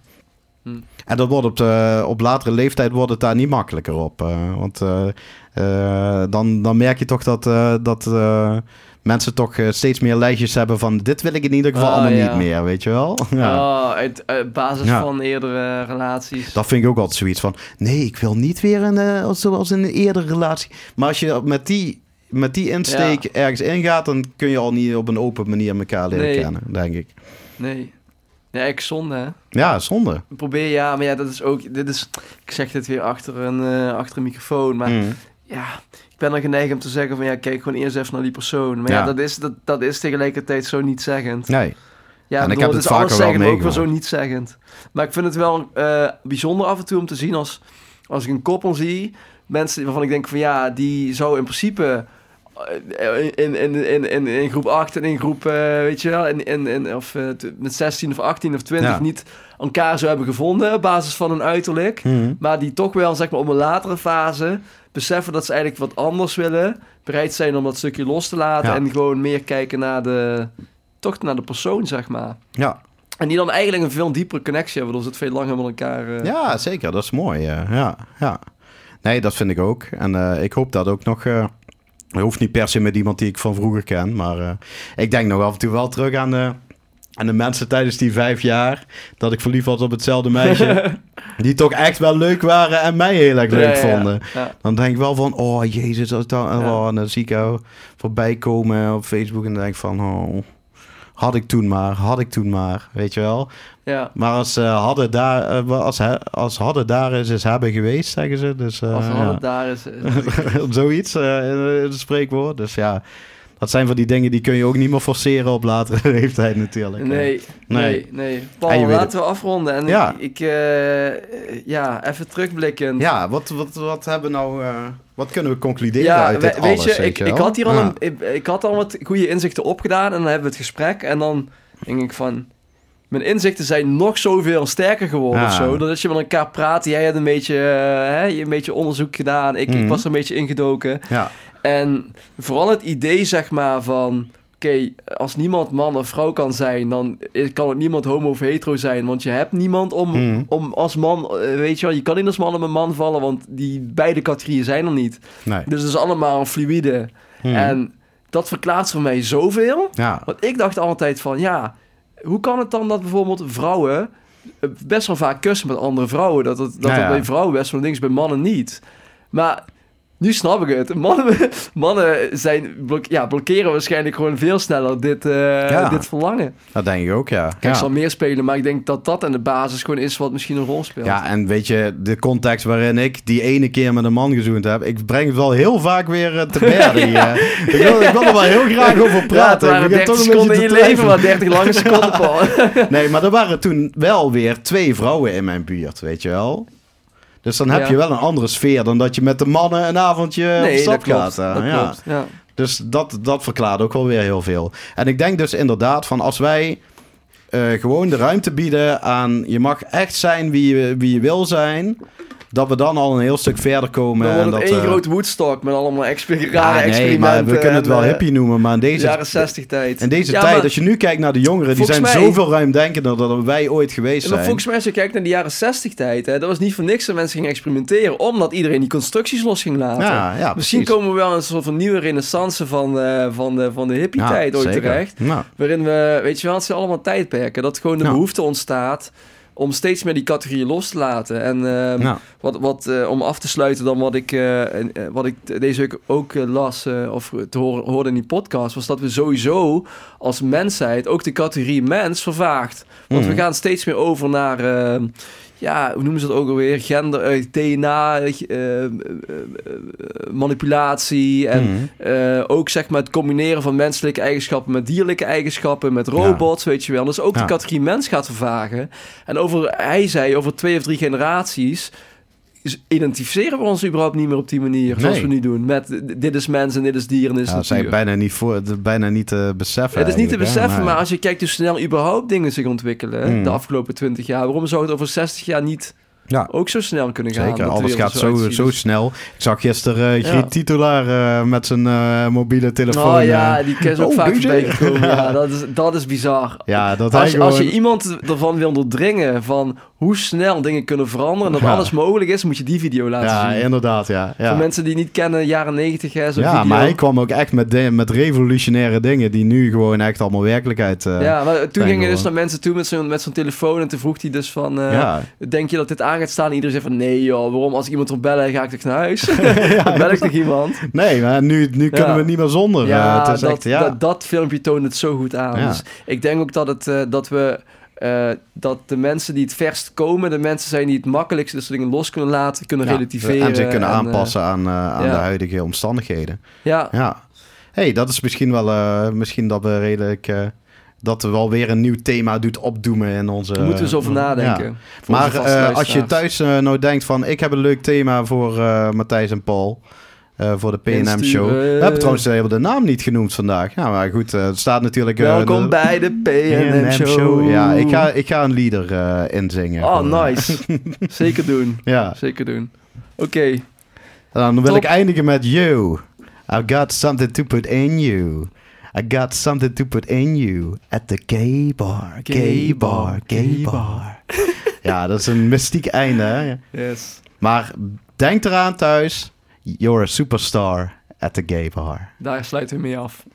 Mm. En dat wordt op, de, op latere leeftijd wordt het daar niet makkelijker op. eh, want eh, dan, dan merk je toch dat, dat mensen toch steeds meer lijstjes hebben van... dit wil ik in ieder geval Ah, allemaal ja. niet meer, weet je wel? ja. Oh, uit, uit basis Ja. van eerdere relaties. Dat vind ik ook altijd zoiets van... nee, ik wil niet weer een, zoals in een eerdere relatie. Maar als je met die, met die insteek ergens ingaat... dan kun je al niet op een open manier elkaar leren Nee. kennen, denk ik. Nee. Nee, ik zonde, hè. Ja, zonde. Probeer, ja, maar ja, dat is ook... Dit is, ik zeg dit weer achter een, eh, achter een microfoon, maar Mm. ja... Ik ben dan geneigd om te zeggen van ja, kijk gewoon eerst even naar die persoon. Maar ja, Ja. dat, is, dat, dat is tegelijkertijd zo niet zeggend. Nee. Ja, En ik heb het het vaker zeggen, ook wel zo niet zeggend. Maar ik vind het wel eh, bijzonder af en toe om te zien als, als ik een koppel zie. Mensen waarvan ik denk van ja, die zou in principe in, in, in, in, in groep 8 en in groep, eh, weet je wel, in, in, in, of eh, met 16 of 18 of 20 Ja. niet elkaar zou hebben gevonden op basis van hun uiterlijk. Mm. Maar die toch wel, zeg maar, op een latere fase beseffen dat ze eigenlijk wat anders willen. Bereid zijn om dat stukje los te laten Ja. en gewoon meer kijken naar de, toch naar de persoon, zeg maar. Ja. En die dan eigenlijk een veel diepere connectie hebben, dus het veel langer met elkaar... eh, ja, zeker. Dat is mooi. ja, ja. Nee, dat vind ik ook. En ik hoop dat ook nog... Dat hoeft niet per se met iemand die ik van vroeger ken. Maar eh, ik denk nog af en toe wel terug aan de, aan de mensen tijdens die vijf jaar. Dat ik verliefd was op hetzelfde meisje. die toch echt wel leuk waren en mij heel erg leuk Ja, ja, ja. vonden. Ja. Dan denk ik wel van, oh jezus, als ik dan, Ja. oh, dan zie ik jou voorbij komen op Facebook en dan denk ik van, oh, had ik toen maar, had ik toen maar, weet je wel. Ja. Maar als eh, hadden daar, eh, als, he- als hadden daar is, is hebben geweest, zeggen ze. Dus eh, Als ja. het daar is. eh, zoiets in het spreekwoord. Dus ja, dat zijn van die dingen die kun je ook niet meer forceren op latere leeftijd natuurlijk. Nee, Nee. nee, je Paul, weet laten we afronden. En Ja. ik, ik, eh, ja, even terugblikkend. Ja, wat, wat, wat hebben we nou, eh, wat kunnen we concluderen Ja, uit we- dit weet alles, je, ik, wel? ik had hier al Ja. een, ik, ik had al wat goede inzichten opgedaan en dan hebben we het gesprek en dan denk ik van, mijn inzichten zijn nog zoveel sterker geworden Ja. of zo. Dat je met elkaar praat, jij hebt een beetje, eh, hè, een beetje onderzoek gedaan, ik, ik Mhm. was er een beetje ingedoken. Ja, En vooral het idee, zeg maar, van... Oké, als niemand man of vrouw kan zijn, dan kan het niemand homo of hetero zijn. Want je hebt niemand om, Mhm. om als man... eh, Weet je wel, je kan niet als man op een man vallen, want die beide categorieën zijn er niet. nee. Dus het is allemaal een fluïde. Hmm. En dat verklaart voor mij zoveel. ja, Want ik dacht altijd van, ja... Hoe kan het dan dat bijvoorbeeld vrouwen eh, best wel vaak kussen met andere vrouwen? Dat het, dat Ja, bij vrouwen best wel ding is, bij mannen niet. Maar nu snap ik het. Mannen, mannen zijn, blok- ja, blokkeren waarschijnlijk gewoon veel sneller dit, eh, Ja. dit verlangen. dat denk ik ook, ja. Kijk, ja. ik zal meer spelen, maar ik denk dat dat aan de basis gewoon is wat misschien een rol speelt. Ja, en weet je, de context waarin ik die ene keer met een man gezoend heb, ik breng het wel heel vaak weer eh, te berden. hier. ik, wil, ik wil er wel heel graag over praten. Ik begin 30 toch een beetje seconden in je leven, maar 30 lange seconden, Paul. Nee, maar er waren toen wel weer twee vrouwen in mijn buurt, weet je wel. Dus dan heb Ja. je wel een andere sfeer dan dat je met de mannen een avondje op nee, stap dat klopt. gaat. eh, dat ja. klopt. Ja. Dus dat, dat verklaart ook wel weer heel veel. En ik denk dus inderdaad van als wij eh, gewoon de ruimte bieden aan... je mag echt zijn wie je, wie je wil zijn... dat we dan al een heel stuk verder komen. Dan en dat, één eh, groot Woodstock met allemaal exper rare nee, experimenten. maar we kunnen het en, wel eh, hippie noemen, maar in deze, jaren 60 tijd. in deze Ja, tijd, maar- als je nu kijkt naar de jongeren... die zijn mij- zoveel ruimdenkender dan wij ooit geweest maar zijn. volgens mij, als je kijkt naar de jaren 60 tijd, hè, dat was niet voor niks dat mensen gingen experimenteren, omdat iedereen die constructies los ging laten. ja, ja, Misschien komen we wel een soort van nieuwe renaissance van, eh, van de, van de hippie-tijd Ja, ooit zeker. terecht. Waarin we, weet je wel, het zijn allemaal tijdperken. Dat gewoon de behoefte ontstaat om steeds meer die categorieën los te laten. En eh, nou, wat, wat eh, om af te sluiten dan wat ik, eh, eh, wat ik deze week ook las of te horen, hoorde in die podcast, was dat we sowieso als mensheid ook de categorie mens vervaagt. Want Mhm. we gaan steeds meer over naar, eh, ja, hoe noemen ze dat ook alweer? Gender, DNA, eh, eh, eh, eh, manipulatie en mhm. ook zeg maar het combineren van menselijke eigenschappen met dierlijke eigenschappen, met robots, weet je wel. Dus ook Ja. de categorie mens gaat vervagen. En over, hij zei, over twee of drie generaties identificeren we ons überhaupt niet meer op die manier, zoals we nu doen. Met eh, dit is mens en dit is dier en dit is Ja, dat zijn bijna niet, voor, bijna niet te beseffen. Het is niet te beseffen, maar als je kijkt hoe snel überhaupt dingen zich ontwikkelen Mm. de afgelopen 20 jaar, waarom zou het over 60 jaar niet Ja, ook zo snel kunnen gaan? Zeker, alles gaat zo, zo snel. Ik zag gisteren eh, Ja. Griet Titulaar eh, met zijn eh, mobiele telefoon. Oh ja, eh, die is ook oh, vaak voorbij. Ja, dat is, dat is bizar. ja, dat Als je, als je iemand ervan wil doordringen van hoe snel dingen kunnen veranderen en dat Ja. alles mogelijk is, moet je die video laten Ja, zien. inderdaad, ja. Voor Ja, mensen die niet kennen, jaren 90, hè, zo'n ja video. maar hij kwam ook echt met, de- met revolutionaire dingen die nu gewoon echt allemaal werkelijkheid eh ja, maar toen zijn ging hij dus naar mensen toe met zo'n met zo'n telefoon en toen vroeg hij dus van, eh, ja. denk je dat dit aan gaat staan? En iedereen zei van, nee joh, waarom? Als ik iemand wil bellen, ga ik toch naar huis? Dan bel ik toch iemand? Nee, maar nu, nu kunnen Ja. we niet meer zonder. eh, Ja, het is dat, echt, ja. dat, dat filmpje toont het zo goed aan. Ja. Dus ik denk ook dat, het, eh, dat we... eh, dat de mensen die het verst komen, de mensen zijn die het makkelijkst dus dingen los kunnen laten, kunnen Ja, relativeren. En zich kunnen eh, aanpassen aan, eh, aan ja. de huidige omstandigheden. ja, Ja. hey, dat is misschien wel... misschien dat we redelijk... dat we wel weer een nieuw thema doet opdoemen in onze... daar moeten we eens over nadenken. Maar als je thuis nou denkt van... ik heb een leuk thema voor Matthijs en Paul... eh, voor de PNM show. We hebben trouwens helemaal de naam niet genoemd vandaag. Ja, maar goed, eh, het staat natuurlijk... eh, Welkom de bij de PNM show. Ja, ik ga, ik ga een lieder eh, inzingen. Oh, Gewoon, eh, nice. Zeker doen. Ja, Zeker doen. Oké. dan wil Top. ik eindigen met you. I've got something to put in you. I got something to put in you at the gay bar, gay bar, gay bar. Ja, dat is een mystiek einde. Hè? Yes. Maar denk eraan thuis, you're a superstar at the gay bar. Daar sluiten we mee af.